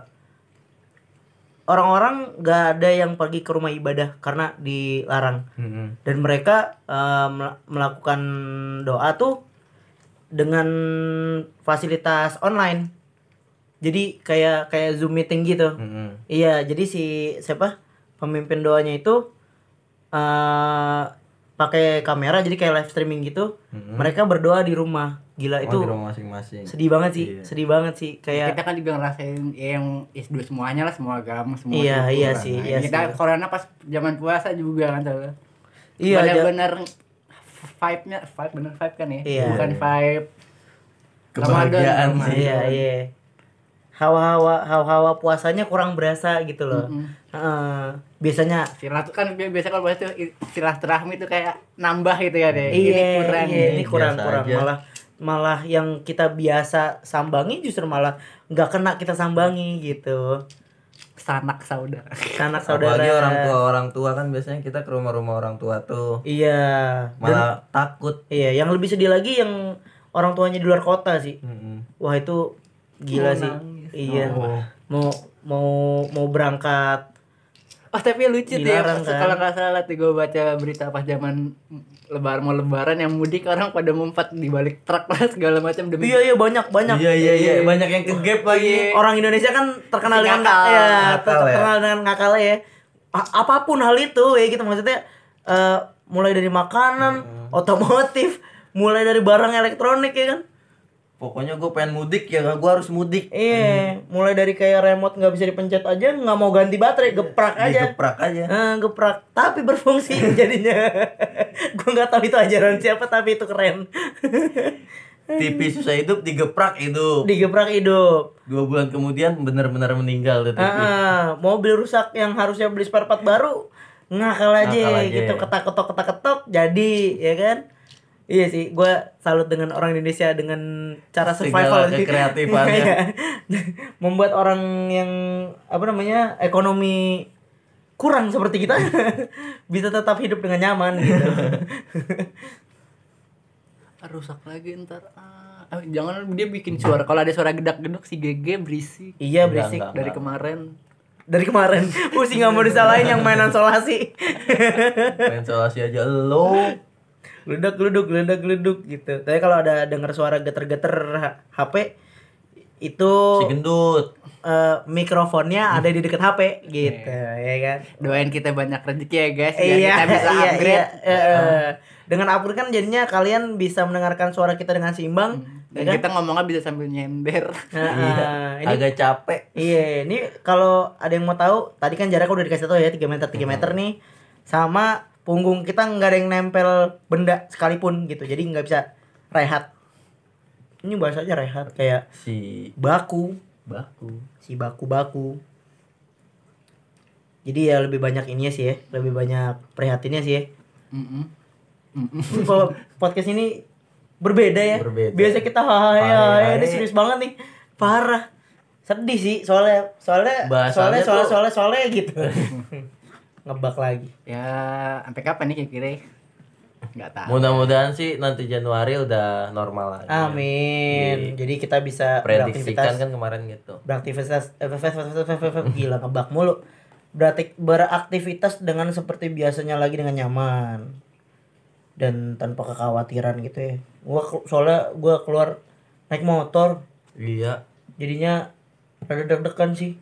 orang-orang gak ada yang pergi ke rumah ibadah karena dilarang. Mm-mm. dan mereka mel- melakukan doa tuh dengan fasilitas online Jadi kayak kayak Zoom meeting gitu. Mm-mm. Iya, jadi si siapa? Pemimpin doanya itu eh pakai kamera jadi kayak live streaming gitu. Mereka berdoa di rumah. Gila Oh, itu di rumah masing-masing sedih banget sih. Iya. Sedih banget sih kayak kita kan juga ngerasain ya, yang is dua semuanya lah semua agama semua Iya, iya sih, Nah, iya kita sih. corona pas zaman puasa juga kan tuh Iya, bener-bener vibe-nya vibe bener vibe kan ya Iya. bukan vibe Kebahagiaan Ramadan, sih. Iya, iya. Hawa-hawa hawa-hawa puasanya kurang berasa gitu loh. Mm-mm. Heeh. biasanya silat kan bi- biasa kalau bahas tuh i- silaturahmi itu kayak nambah gitu ya deh iya, ini kurang iya, ini Biasa kurang kurang aja. malah malah yang kita biasa sambangi justru malah nggak kena kita sambangi gitu. Sanak saudara Anak saudara. apalagi orang tua orang tua kan biasanya kita ke rumah-rumah orang tua tuh Iya. Dan- malah takut iya, yang lebih sedih lagi yang orang tuanya di luar kota sih. Mm-mm. Wah, itu gila Mau sih. nangis. Iya. Oh. Mau mau mau berangkat Oh tapi lucu tuh ya Dilarang, kan? kalau nggak salah tuh gue baca berita pas zaman lebaran mau lebaran yang mudik orang pada ngumpet di balik truk lah segala macam demi Iya iya banyak banyak. iya iya iya banyak yang ke gap lagi Orang Indonesia kan terkenal dengan Ngakal. ya, Ngakal ter- ya. terkenal dengan ngakal ya. A- apa pun hal itu ya gitu maksudnya eh, mulai dari makanan, otomotif, mulai dari barang elektronik ya kan. Pokoknya gue pengen mudik ya gue harus mudik Iya, mulai dari kayak remote nggak bisa dipencet aja, nggak mau ganti baterai, geprak aja. digeprak aja Eh, geprak, tapi berfungsi jadinya. Gue nggak tahu itu ajaran siapa, tapi itu keren. TV susah hidup digeprak hidup Digeprak hidup. dua bulan kemudian benar-benar meninggal tuh TV Ah, mobil rusak yang harusnya beli spare part baru ngakal aja, Ngakal aja. gitu ketak ketok ketak ketok jadi ya kan iya sih gue salut dengan orang Indonesia dengan cara survival sih. kekreatifannya. Iya. membuat orang yang apa namanya ekonomi kurang seperti kita bisa tetap hidup dengan nyaman gitu. Ah, rusak lagi ntar. Ah, ah, jangan dia bikin suara. Kalau ada suara gedak geduk si GG berisik. Iya Enggak, berisik. enggak. dari kemarin. Dari kemarin. Usi nggak mau disalahin yang mainan solasi. Main solasi aja lo geledak geluduk geledak geluduk gitu. Tapi kalau ada dengar suara geter-geter HP itu si gendut. eh, mikrofonnya ada di dekat HP gitu ya kan? Doain kita banyak rezeki ya guys biar iya kita bisa iya, upgrade. iya, eh, eh. dengan upgrade kan jadinya kalian bisa mendengarkan suara kita dengan seimbang ya dan kan? kita ngomongnya bisa sambil nyender. Nah, eh, ini agak capek. Iya, ini kalau ada yang mau tahu, tadi kan jaraknya udah dikasih tahu ya 3 meter 3 meter nih. Sama punggung kita nggak ada yang nempel benda sekalipun gitu. Jadi nggak bisa rehat. Ini bahasanya rehat kayak si baku, baku si baku-baku. Jadi ya lebih banyak ininya sih ya, lebih banyak prihatinnya sih ya. Mm-mm. Mm-mm. Ini Kalau podcast ini berbeda ya. Berbeda. Biasa kita hahaha ya, hai. ini serius banget nih. Parah. Sedih sih soalnya soalnya Bahasanya soalnya soalnya tuh- soalnya soalnya gitu. Ngebak lagi. ya sampai kapan nih kira-kira nggak tahu mudah-mudahan sih nanti Januari udah normal lagi Amin. Jadi kita bisa prediksikan beraktivitas kan kemarin gitu beraktivitas eh, gila ngebak mulu. Berarti beraktivitas dengan seperti biasanya lagi dengan nyaman dan tanpa kekhawatiran gitu ya. Gua soalnya gua keluar naik motor iya jadinya rada deg-degan sih.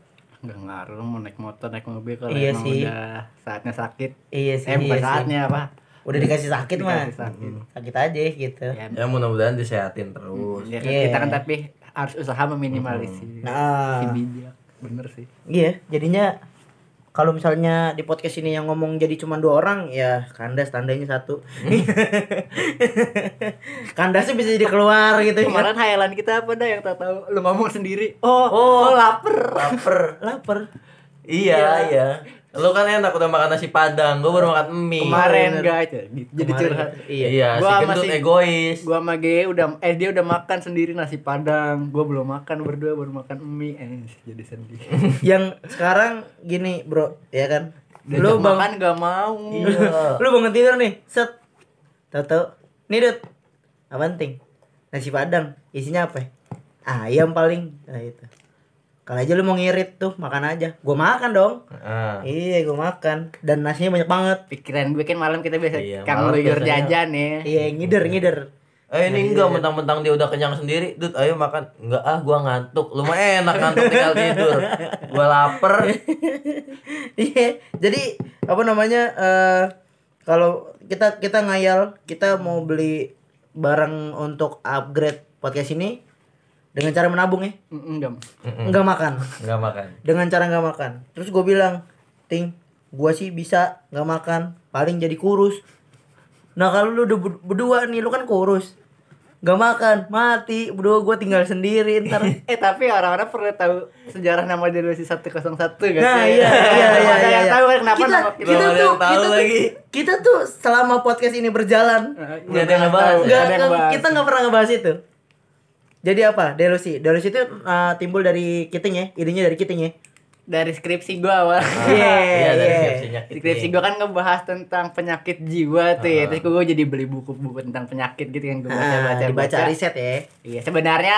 Nggak ngaruh mau naik motor naik mobil kalau Iya emang sih. udah saatnya sakit Iya sih. eh bukan iya sih. saatnya apa Udah dikasih sakit mah. Sakit. Sakit aja gitu. ya, ya mudah-mudahan disehatin terus ya kan Iya. kita kan tapi harus usaha meminimalisir Nah, si bijak bener sih iya jadinya kalau misalnya di podcast ini yang ngomong jadi cuma dua orang ya kandas tandanya satu. Kandasnya bisa jadi keluar gitu ya. Kemarin hayalan kita apa dah? Yang tak tahu. Lu ngomong sendiri. Oh oh, lapar lapar lapar iya iya lu kan enak udah makan nasi padang gua baru makan mie. Kemarin bener. guys. Jadi curhat iya. Iya si Gua gendut masih- egois. gua sama Ge udah eh dia udah makan sendiri nasi padang. Gua belum makan berdua baru makan mie. Eh jadi sedih. Yang sekarang gini bro ya kan? Diajak lu bang makan gak mau. Iya. Lu bangun tidur nih set. Tahu nih dut. Apa penting nasi padang. Isinya apa? Ya? ayam paling. Nah itu kalau aja lu mau ngirit tuh makan aja gua makan dong ah iya gua makan dan nasinya banyak banget pikiran gue kan malam kita biasa Iya, kang biasanya. jajan ya iya ngider ngider Eh ini enggak mentang-mentang dia udah kenyang sendiri, Dut, ayo makan. Enggak ah, gua ngantuk. Lu mah enak ngantuk tinggal tidur. Gua lapar. Iya, jadi apa namanya eh kalau kita kita ngayal kita mau beli barang untuk upgrade podcast ini dengan cara menabung ya, Mm, Enggak. nggak makan. Enggak makan. Dengan cara nggak makan. Terus gue bilang, ting, gua sih bisa nggak makan, paling jadi kurus. Nah kalau lu udah ber- berdua nih, lu kan kurus, nggak makan, mati. Berdua gue tinggal sendiri ntar. Eh tapi orang-orang perlu tahu sejarah nama Delusi 101 gak sih? Nah iya iya iya Ada iya. yang iya. tahu kan kenapa kita, nama kita, ada tuh tahu kita tuh lagi. kita tuh selama podcast ini berjalan Nggak ada yang ngebahas. nggak Ada yang bahas. kita nggak pernah ngebahas itu. Jadi apa? Delusi. Delusi itu uh, timbul dari Kiting ya, idenya dari Kiting ya. dari skripsi gua awal. Iya, Iya, dari iya. skripsinya. Skripsi gua kan ngebahas tentang penyakit jiwa tuh ya. Terus gua jadi beli buku-buku tentang penyakit gitu yang gua Ah, baca-baca. dibaca baca. riset ya. Iya, sebenarnya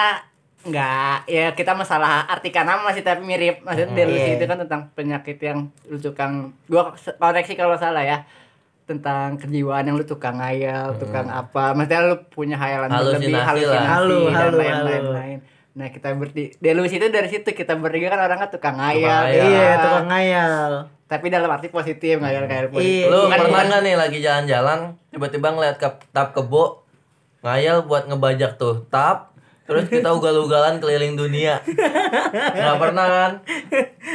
enggak ya kita masalah artikan nama sih tapi mirip. Maksudnya delusi Iya. itu kan tentang penyakit yang lu tukang gua koreksi kalau salah ya tentang kejiwaan yang lu tukang ngayal, tukang apa. Maksudnya lu punya hayalan lah. halusinasi Halu, dan halu, lain-lain. halu. lain. Nah, kita berdi delusi itu dari situ kita bertiga kan orangnya tukang ngayal. ngayal. Iya, ya. tukang ngayal. Tapi dalam arti positif, ngayal-ngayal positif. Iya, Lu iya. pernah nggak nih lagi jalan-jalan tiba-tiba ngeliat ke tap kebo ngayal buat ngebajak tuh tap terus kita ugal-ugalan keliling dunia nggak pernah kan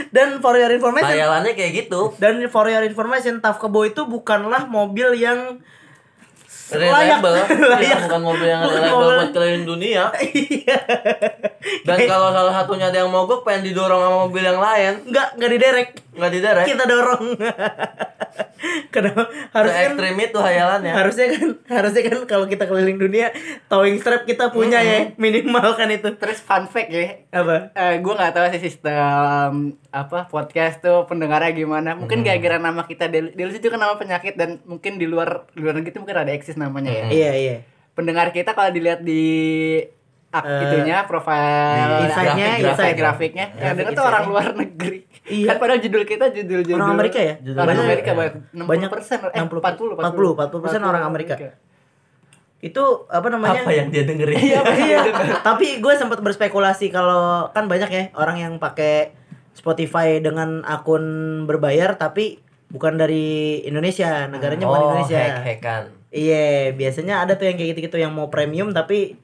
Dan for your information, hayalannya kayak gitu dan for your information, Taf Kebo itu bukanlah mobil yang layak. reliable Layak. ya, bukan mobil yang mobil. buat keliling dunia Iya. dan kalau salah satunya ada yang mogok pengen didorong sama mobil yang lain Nggak, nggak diderek. Nggak diderek Kita dorong. Kenapa? Harusnya kan, ekstrim itu hayalannya. harusnya kan harusnya kan kalau kita keliling dunia towing strap kita punya ya minimal kan itu. Terus fun fact ya, apa? Eh gue nggak tahu sih sistem apa podcast tuh pendengarnya gimana. Mungkin gara-gara nama kita Del Delusi itu kan nama penyakit dan mungkin di luar di luar negeri itu mungkin ada eksis namanya ya. iya iya. Pendengar kita kalau dilihat di ak Eh, itunya profile di insight-nya, grafik, insight. grafiknya. Yang Grafik denger tuh orang luar negeri. Iya. Kan padahal judul kita judul-judul Orang Amerika ya? Judul Orang Banyak- Amerika banyak. 60 banyak persen, eh 60, 40, 40, 40% orang Amerika. itu apa namanya? Apa yang dia dengerin? Iya tapi gue sempat berspekulasi kalau kan banyak ya orang yang pakai Spotify dengan akun berbayar tapi bukan dari Indonesia. Negaranya bukan oh Indonesia. hack-hackan. Iya biasanya ada tuh yang kayak gitu-gitu yang mau premium tapi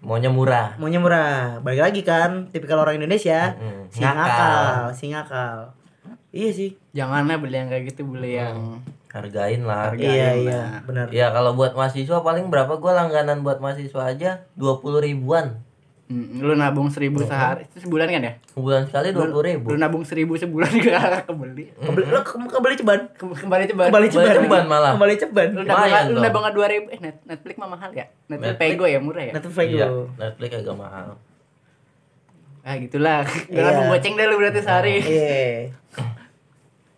maunya murah. Maunya murah. Balik lagi kan tipikal orang Indonesia. Mm-mm. si Ngakal. ngakal si ngakal iya sih. Janganlah beli yang kayak gitu, beli yang hargain lah. Hargain iya lah. iya benar. Ya kalau buat mahasiswa paling berapa? Gua langganan buat mahasiswa aja dua puluh ribuan Hmm, lu nabung seribu sehari itu sebulan kan ya? sebulan sekali dua puluh ribu Lu nabung seribu sebulan juga kebeli. kebeli lo ke- kebeli ceban Ke- Kembali coba. kembali ceban ceban malah. kembali ceban Lu nabung lu nabung dua ribu. Eh Net- Netflix mah mahal ya? Netflix, Netflix. Pego ya murah ya? Netflix Iya, dulu. Netflix agak mahal. Ah gitulah. Gak Iya. nabung goceng deh lu berarti sehari. Iya.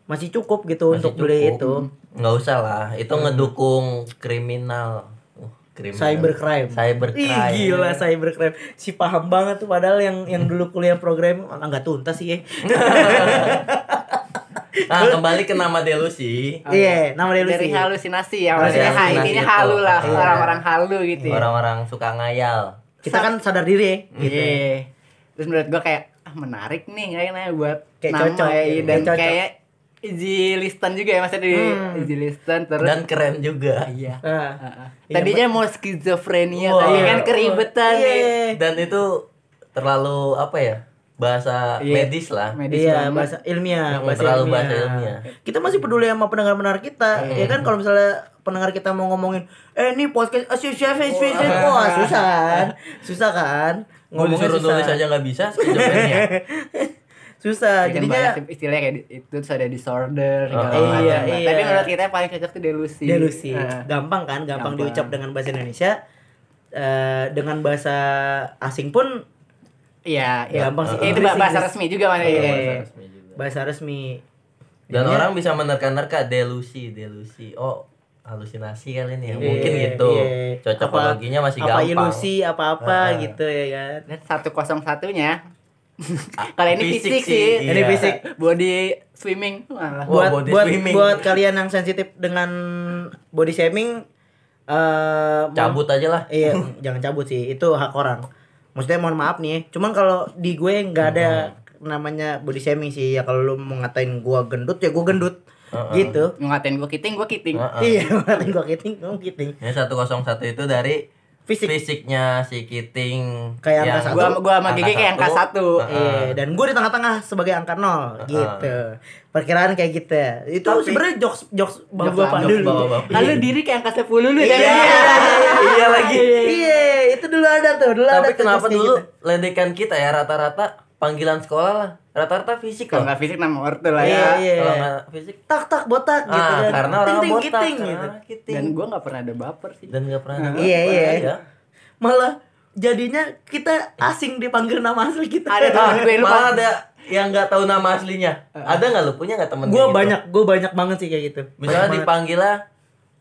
Masih cukup gitu Masih untuk beli cukup. itu. Nggak usah lah, itu ngedukung kriminal. Kriminal. Cybercrime. Cybercrime. Ih gila cybercrime. Si paham banget tuh padahal yang yang dulu kuliah program ah, nggak tuntas sih ya. Nah, kembali ke nama Delusi. Iya, nama dia Dari halusinasi ya, maksudnya ha, itu. halu lah, Iya. orang-orang halu gitu ya. Orang-orang suka ngayal. Kita kan sadar diri ya. Gitu. Iya. Terus menurut gua kayak ah menarik nih kayaknya buat Kayak nama cocok, ya, iya, dan cocok. kayak easy listen juga ya maksudnya di Hmm. easy listen terus Dan keren juga. iya. Ah. Heeh. Iya, Tadinya mau skizofrenia Wah. tapi kan keribetan Iya. nih. Dan itu terlalu apa ya? Bahasa Iya. medis lah. Medis Iya, banget. bahasa ilmiah, Hmm, bahasa terlalu ilmiah. bahasa ilmiah. Kita masih peduli sama pendengar-pendengar kita. Ya kan kalau misalnya pendengar kita mau ngomongin, "Eh, ini podcast asosiasi asosiasi." Wah, susah kan? Susah kan? Gue disuruh nulis aja nggak bisa, skizofrenia. Susah. Ya kan Jadinya istilahnya kayak itu terus ada disorder segala Oh, macam. iya, iya. Tapi menurut kita yang paling cocok tuh delusi. delusi. Heeh. Gampang kan? Gampang, Gampang. diucap dengan bahasa Indonesia. Eh, dengan bahasa asing pun Iya, iya. Gampang sih. Itu Inggris, bahasa Inggris. resmi juga mana Iya. iya. Resmi juga. bahasa resmi. Dan Jadinya- orang bisa menerka-nerka delusi, delusi. Oh, halusinasi kali ini ya. Iya, Mungkin gitu. iya. Cocokologinya masih apa gampang. ilusi apa-apa Ah. gitu ya kan. Dan satu kosong satunya. Kalau ini Fisik fisik, sih, iya. Ini fisik. Body swimming. Wah, buat body buat swimming. buat kalian yang sensitif dengan body shaming eh mau- cabut aja lah Iya, jangan cabut sih. Itu hak orang. Maksudnya mohon maaf nih. Cuman kalau di gue nggak ada namanya body shaming sih. Ya kalau lu mau ngatain gua gendut ya gua gendut. Gitu. ngatain gua kiting gua kiting Heeh. Iya, ngatain gua kiting, ngomong kiting. ini 101 itu dari Fisik. fisiknya si Kiting Kayak angka satu. gua gua sama Gigi kayak angka satu Iya, dan gue di tengah-tengah sebagai angka nol gitu. Perkiraan kayak gitu. ya. Itu Tapi- sebenarnya jokes jokes Bang jokes bapak-bapak. lalu diri kayak angka sepuluh lu Iya, ya iya lagi Iya, itu dulu ada tuh, dulu ada tapi tuh kenapa dulu gitu. ledekan kita ya rata-rata panggilan sekolah lah rata-rata fisik kalau nggak fisik nama ortu lah Iya, ya iya. kalau nggak fisik tak tak botak gitu ah, kan. karena orang Ting, botak karena gitu. orang kiting. dan gua nggak pernah ada baper sih dan nggak pernah Iya, iya. ya. Malah jadinya kita asing dipanggil nama asli kita. ada tuh Ah, gue lupa malah ada yang nggak tahu nama aslinya ada nggak lu punya nggak temen gue gitu? banyak, gue banyak banget sih kayak gitu. misalnya Banyak dipanggil lah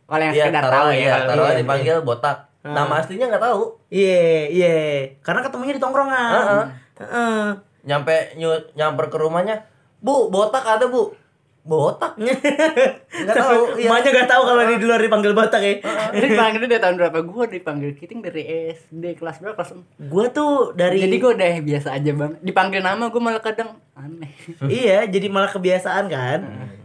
kalau yang ya sekedar tahu ya ya taruh iya, dipanggil botak nama aslinya nggak tahu Iya, iya. Karena ketemunya di tongkrongan. Heeh. Heeh. Nyampe nyamper ke rumahnya bu botak ada bu. Botak? Nggak tahu iya. Emaknya gak tahu kalau di luar dipanggil botak ya. dipanggil dari tahun berapa? Gue dipanggil kiting dari SD kelas berapa? Kelas Gue tuh dari jadi gue udah biasa aja bang. Dipanggil nama gue malah kadang aneh. Iya, jadi malah kebiasaan kan.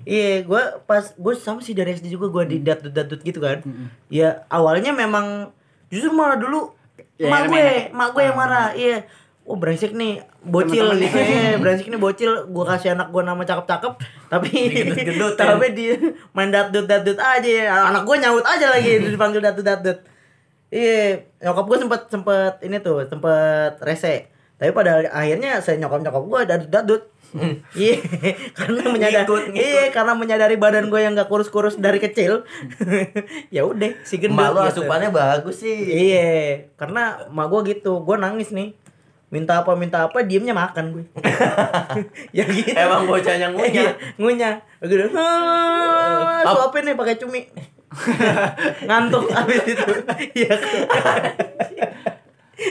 Iya, gue pas gue sama sih dari SD juga gue di datut datut gitu kan. Ya awalnya memang justru malah dulu Ya, mak gue, mak gue yang marah. Iya. Oh brengsek nih bocil gitu nih. ya brengsek nih bocil gue kasih anak gue nama cakep-cakep tapi Digendut-gendutin. tapi dia main datut datut aja ya. anak gue nyaut aja lagi dipanggil datut datut iya nyokap gue sempet sempet ini tuh sempet rese tapi pada akhirnya saya nyokap nyokap gue datut datut iya karena menyadari iya karena menyadari badan gue yang gak kurus kurus dari kecil ya udah si gendut malu gitu. asupannya bagus sih Iya, karena emak gue gitu, gue nangis nih. Minta apa minta apa diemnya makan gue. ya gitu. emang bocahnya ngunyah Iya, ngunyah. Gitu. "Ah, Suapin nih pakai cumi. ngantuk abis itu. Iya.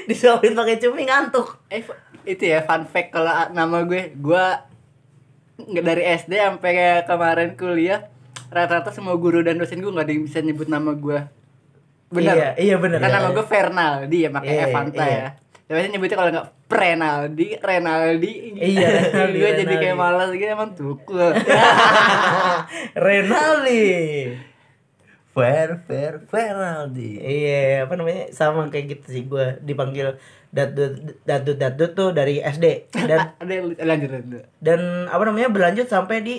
Disuapin pakai cumi ngantuk. eh itu ya fun fact kalau nama gue gue nggak dari SD sampai kayak kemarin kuliah rata-rata semua guru dan dosen gue nggak ada yang bisa nyebut nama gue benar Iya, iya benar. kan nama gue Fernaldi ya pakai Iya, Evanta iya. ya Biasanya nyebutnya kalau nggak Prenaldi, Renaldi. Iya, Renaldi, Gue jadi Renaldi. kayak malas gitu emang tukul. Renaldi. fair fair Feraldi Iya, apa namanya? Sama kayak gitu sih gue dipanggil datut datut datut tuh dari SD dan lanjut lanjut. dan apa namanya? Berlanjut sampai di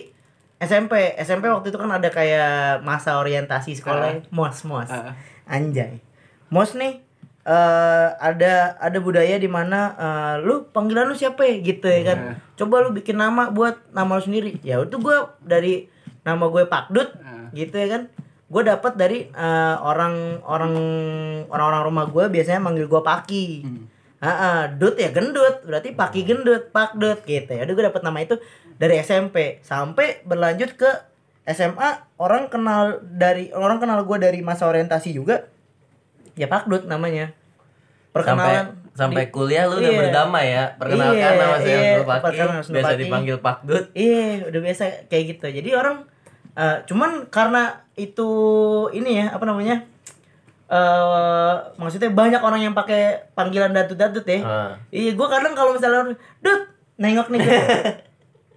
SMP SMP waktu itu kan ada kayak masa orientasi sekolah mos mos. Ah. anjay. Mos nih eh ada ada budaya di mana eh, lu panggilan lu siapa ya? Gitu ya kan. Ah. coba lu bikin nama buat nama lu sendiri. Ya itu gua dari nama gue Pakdut Ah. gitu ya kan. Gue dapat dari eh, orang orang orang-orang rumah gue biasanya manggil gue Paki. Ah, dut ya gendut, berarti paki gendut, pakdut gitu ya. Udah gue dapet nama itu dari SMP sampai berlanjut ke SMA orang kenal dari orang kenal gue dari masa orientasi juga ya pakdut namanya sampai perkenalan sampai di- kuliah lu udah Iya. berdamai ya perkenalkan Iya, nama saya iya, Abdul biasa dipanggil Pak Dut iya udah biasa kayak gitu jadi orang eh, cuman karena itu ini ya apa namanya eh maksudnya banyak orang yang pakai panggilan datut-datut ya Ah. Iya, gua kadang kalau misalnya orang, Dut, nengok nih.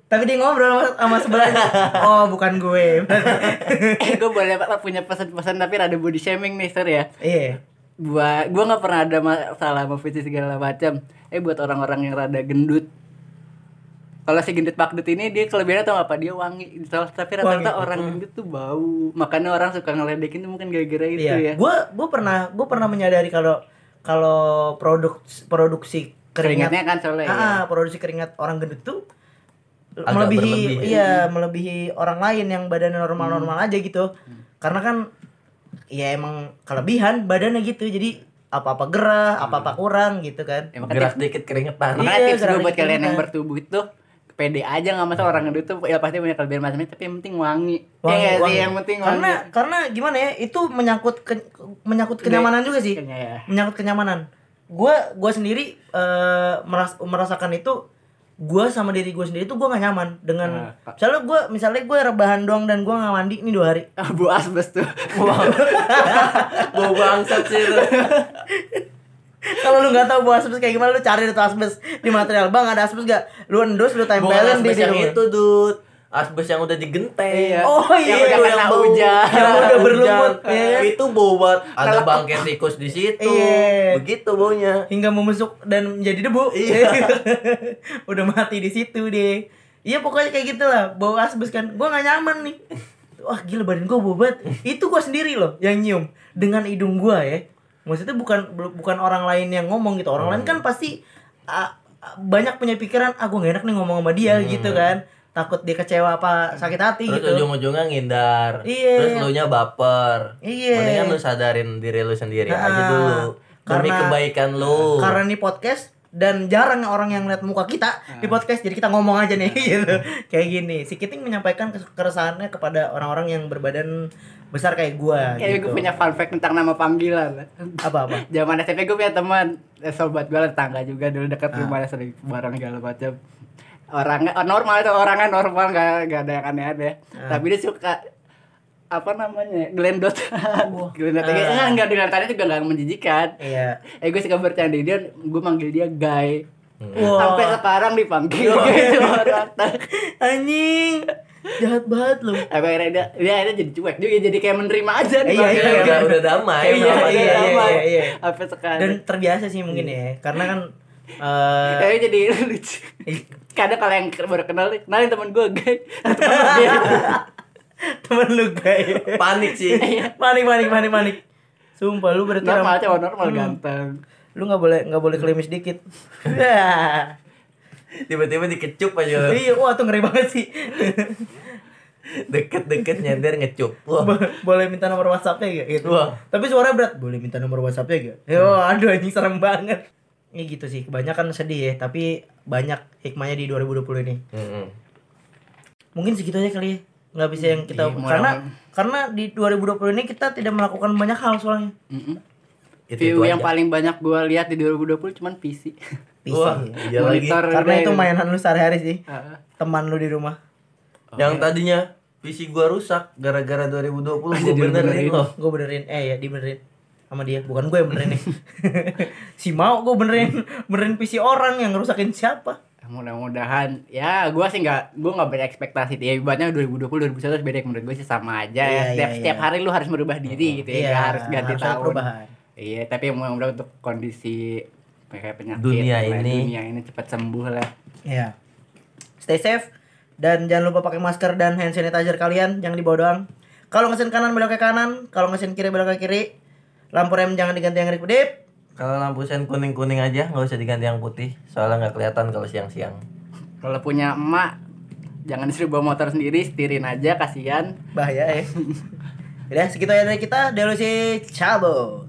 Tapi dia ngobrol sama, sama sebelahnya. Oh, bukan gue. Eh gue boleh Pak, punya pesan-pesan tapi rada body shaming nih Sir ya iya. Buat gue nggak pernah ada masalah sama fisik segala macam. Eh buat orang-orang yang rada gendut. Kalau si gendut pakdut ini dia kelebihannya tau apa? Dia wangi. Tapi rata-rata orang gendut tuh bau. Makanya orang suka ngeledekin tuh mungkin gara-gara itu Iya. ya. Gua gua pernah gua pernah menyadari kalau kalau produk produksi keringat keringatnya kan soalnya ya. ah, produksi keringat orang gendut tuh Agak melebihi berlebih. iya melebihi orang lain yang badannya normal-normal aja gitu. Karena kan ya emang kelebihan badannya gitu. Jadi apa-apa gerah, apa-apa kurang gitu kan. Makanya gerak dikit keringetan Iya, Makanya tips gue buat kalian yang bertubuh itu pede aja nggak masalah orang gendut tuh ya pasti punya kelebihan macamnya tapi yang penting wangi. Wangi, ya nggak sih wangi. yang penting wangi. karena karena gimana ya itu menyangkut ke- menyangkut kenyamanan juga sih ya. menyangkut kenyamanan gue gue sendiri eh, meras- merasakan itu gue sama diri gue sendiri tuh gue gak nyaman dengan Ah, misalnya gue misalnya gue rebahan doang dan gue gak mandi ini dua hari. Bu asbes tuh. Bau bangsat sih kalau lu nggak tahu buah asbes kayak gimana lu cari itu asbes di material. Bang ada asbes gak lu endus lu tempelin di yang itu, Dut. Asbes yang udah digenteng. Iya. Oh, iya, Yang udah yang bau- hujan. yang udah berlumut, Hujan. iya. Itu bau banget. Ada bangkai tikus di situ. Iya. Begitu baunya. hingga membusuk dan menjadi debu Iya. udah mati di situ deh iya pokoknya kayak gitu lah bau asbes kan gue nggak nyaman nih wah gila badan gue bau banget itu gue sendiri loh yang nyium dengan hidung gue ya maksudnya bukan bukan orang lain yang ngomong gitu orang lain kan pasti ah, banyak punya pikiran ah gue gak enak nih ngomong sama dia gitu kan takut dia kecewa apa sakit hati Terus gitu ujung-ujungnya ngindar. Iya. Terus lu nya baper. Iya. Mendingan lu sadarin diri lu sendiri aja Nah, dulu. Demi karena- kebaikan lu. karena ini podcast dan jarang orang yang lihat muka kita di podcast jadi kita ngomong aja nih gitu kayak gini si Kiting menyampaikan keresahannya kepada orang-orang yang berbadan besar kayak gua Kayak gitu gue punya fun fact tentang nama panggilan. apa apa Zaman SMP gue punya teman, eh, sobat gue tetangga juga dulu dekat Ah. rumahnya sering bareng segala macam. Orangnya oh, normal itu orangnya normal gak, gak ada yang aneh-aneh. Ah. Tapi dia suka apa namanya glendot glendot Ah. enggak enggak dengan tadi juga nggak menjijikan iya eh gue suka bercanda dia gue manggil dia guy Wah. sampai sekarang dipanggil Wah. gitu orang anjing jahat banget lu Tapi akhirnya dia, dia akhirnya jadi cuek juga jadi kayak menerima aja Iya, dipanggil iya, guy. udah, udah damai. Iya, iya, iya, iya, damai. iya, iya. Sampai sekarang. dan terbiasa sih mungkin ya karena kan eh Tapi jadi lucu. Kadang kalau yang baru kenal nih, kenalin temen gue guy. Temen lu guys Panik sih. panik panik panik panik sumpah lu berarti normal cowok normal Hmm. ganteng. lu nggak boleh nggak boleh klimis dikit Tiba-tiba dikecup aja iya wah tuh ngeri banget sih Deket-deket nyender ngecup. Wah. Bo- boleh minta nomor WhatsApp-nya gak gitu. Wah. Tapi suara berat. Boleh minta nomor WhatsApp-nya gak? Yo, aduh anjing serem banget. Ini gitu sih, kebanyakan sedih ya, tapi banyak hikmahnya di 2020 ini. Mm-mm. Mungkin segitu aja kali ya. Nggak bisa yang kita Iya, mau karena karena di 2020 ini kita tidak melakukan banyak hal soalnya. Mm-mm. Itu, View itu yang aja. paling banyak gue lihat di 2020 cuman PC. PC. Wah, iya lagi. Monitor Karena itu mainan lu sehari-hari sih. Ah. Teman lu di rumah. Yang tadinya PC gua rusak gara-gara 2020 gua benerin benerin. loh. Gue benerin, eh ya dibenerin sama dia, bukan gue yang benerin nih. si mau gue benerin benerin PC orang yang ngerusakin siapa? mudah-mudahan ya gue sih nggak gue nggak berekspektasi ya ibaratnya 2020 2021 beda menurut gue sih sama aja Iya, ya setiap iya, setiap iya. hari lu harus merubah diri gitu ya Iya, nggak harus ganti harus tahun iya tapi mudah-mudahan untuk kondisi kayak penyakit Dunia ini. dunia ini cepat sembuh lah Iya. Stay safe dan jangan lupa pakai masker dan hand sanitizer kalian, jangan dibawa doang. Kalau ngesen kanan belok ke kanan, kalau ngesen kiri belok ke kiri. Lampu rem jangan diganti yang kedip. Kalau lampu sen kuning-kuning aja, nggak usah diganti yang putih. Soalnya nggak kelihatan kalau siang-siang. kalau punya emak jangan disuruh bawa motor sendiri setirin aja kasihan Bahaya ya. Udah segitu aja dari kita. Delusi cabut.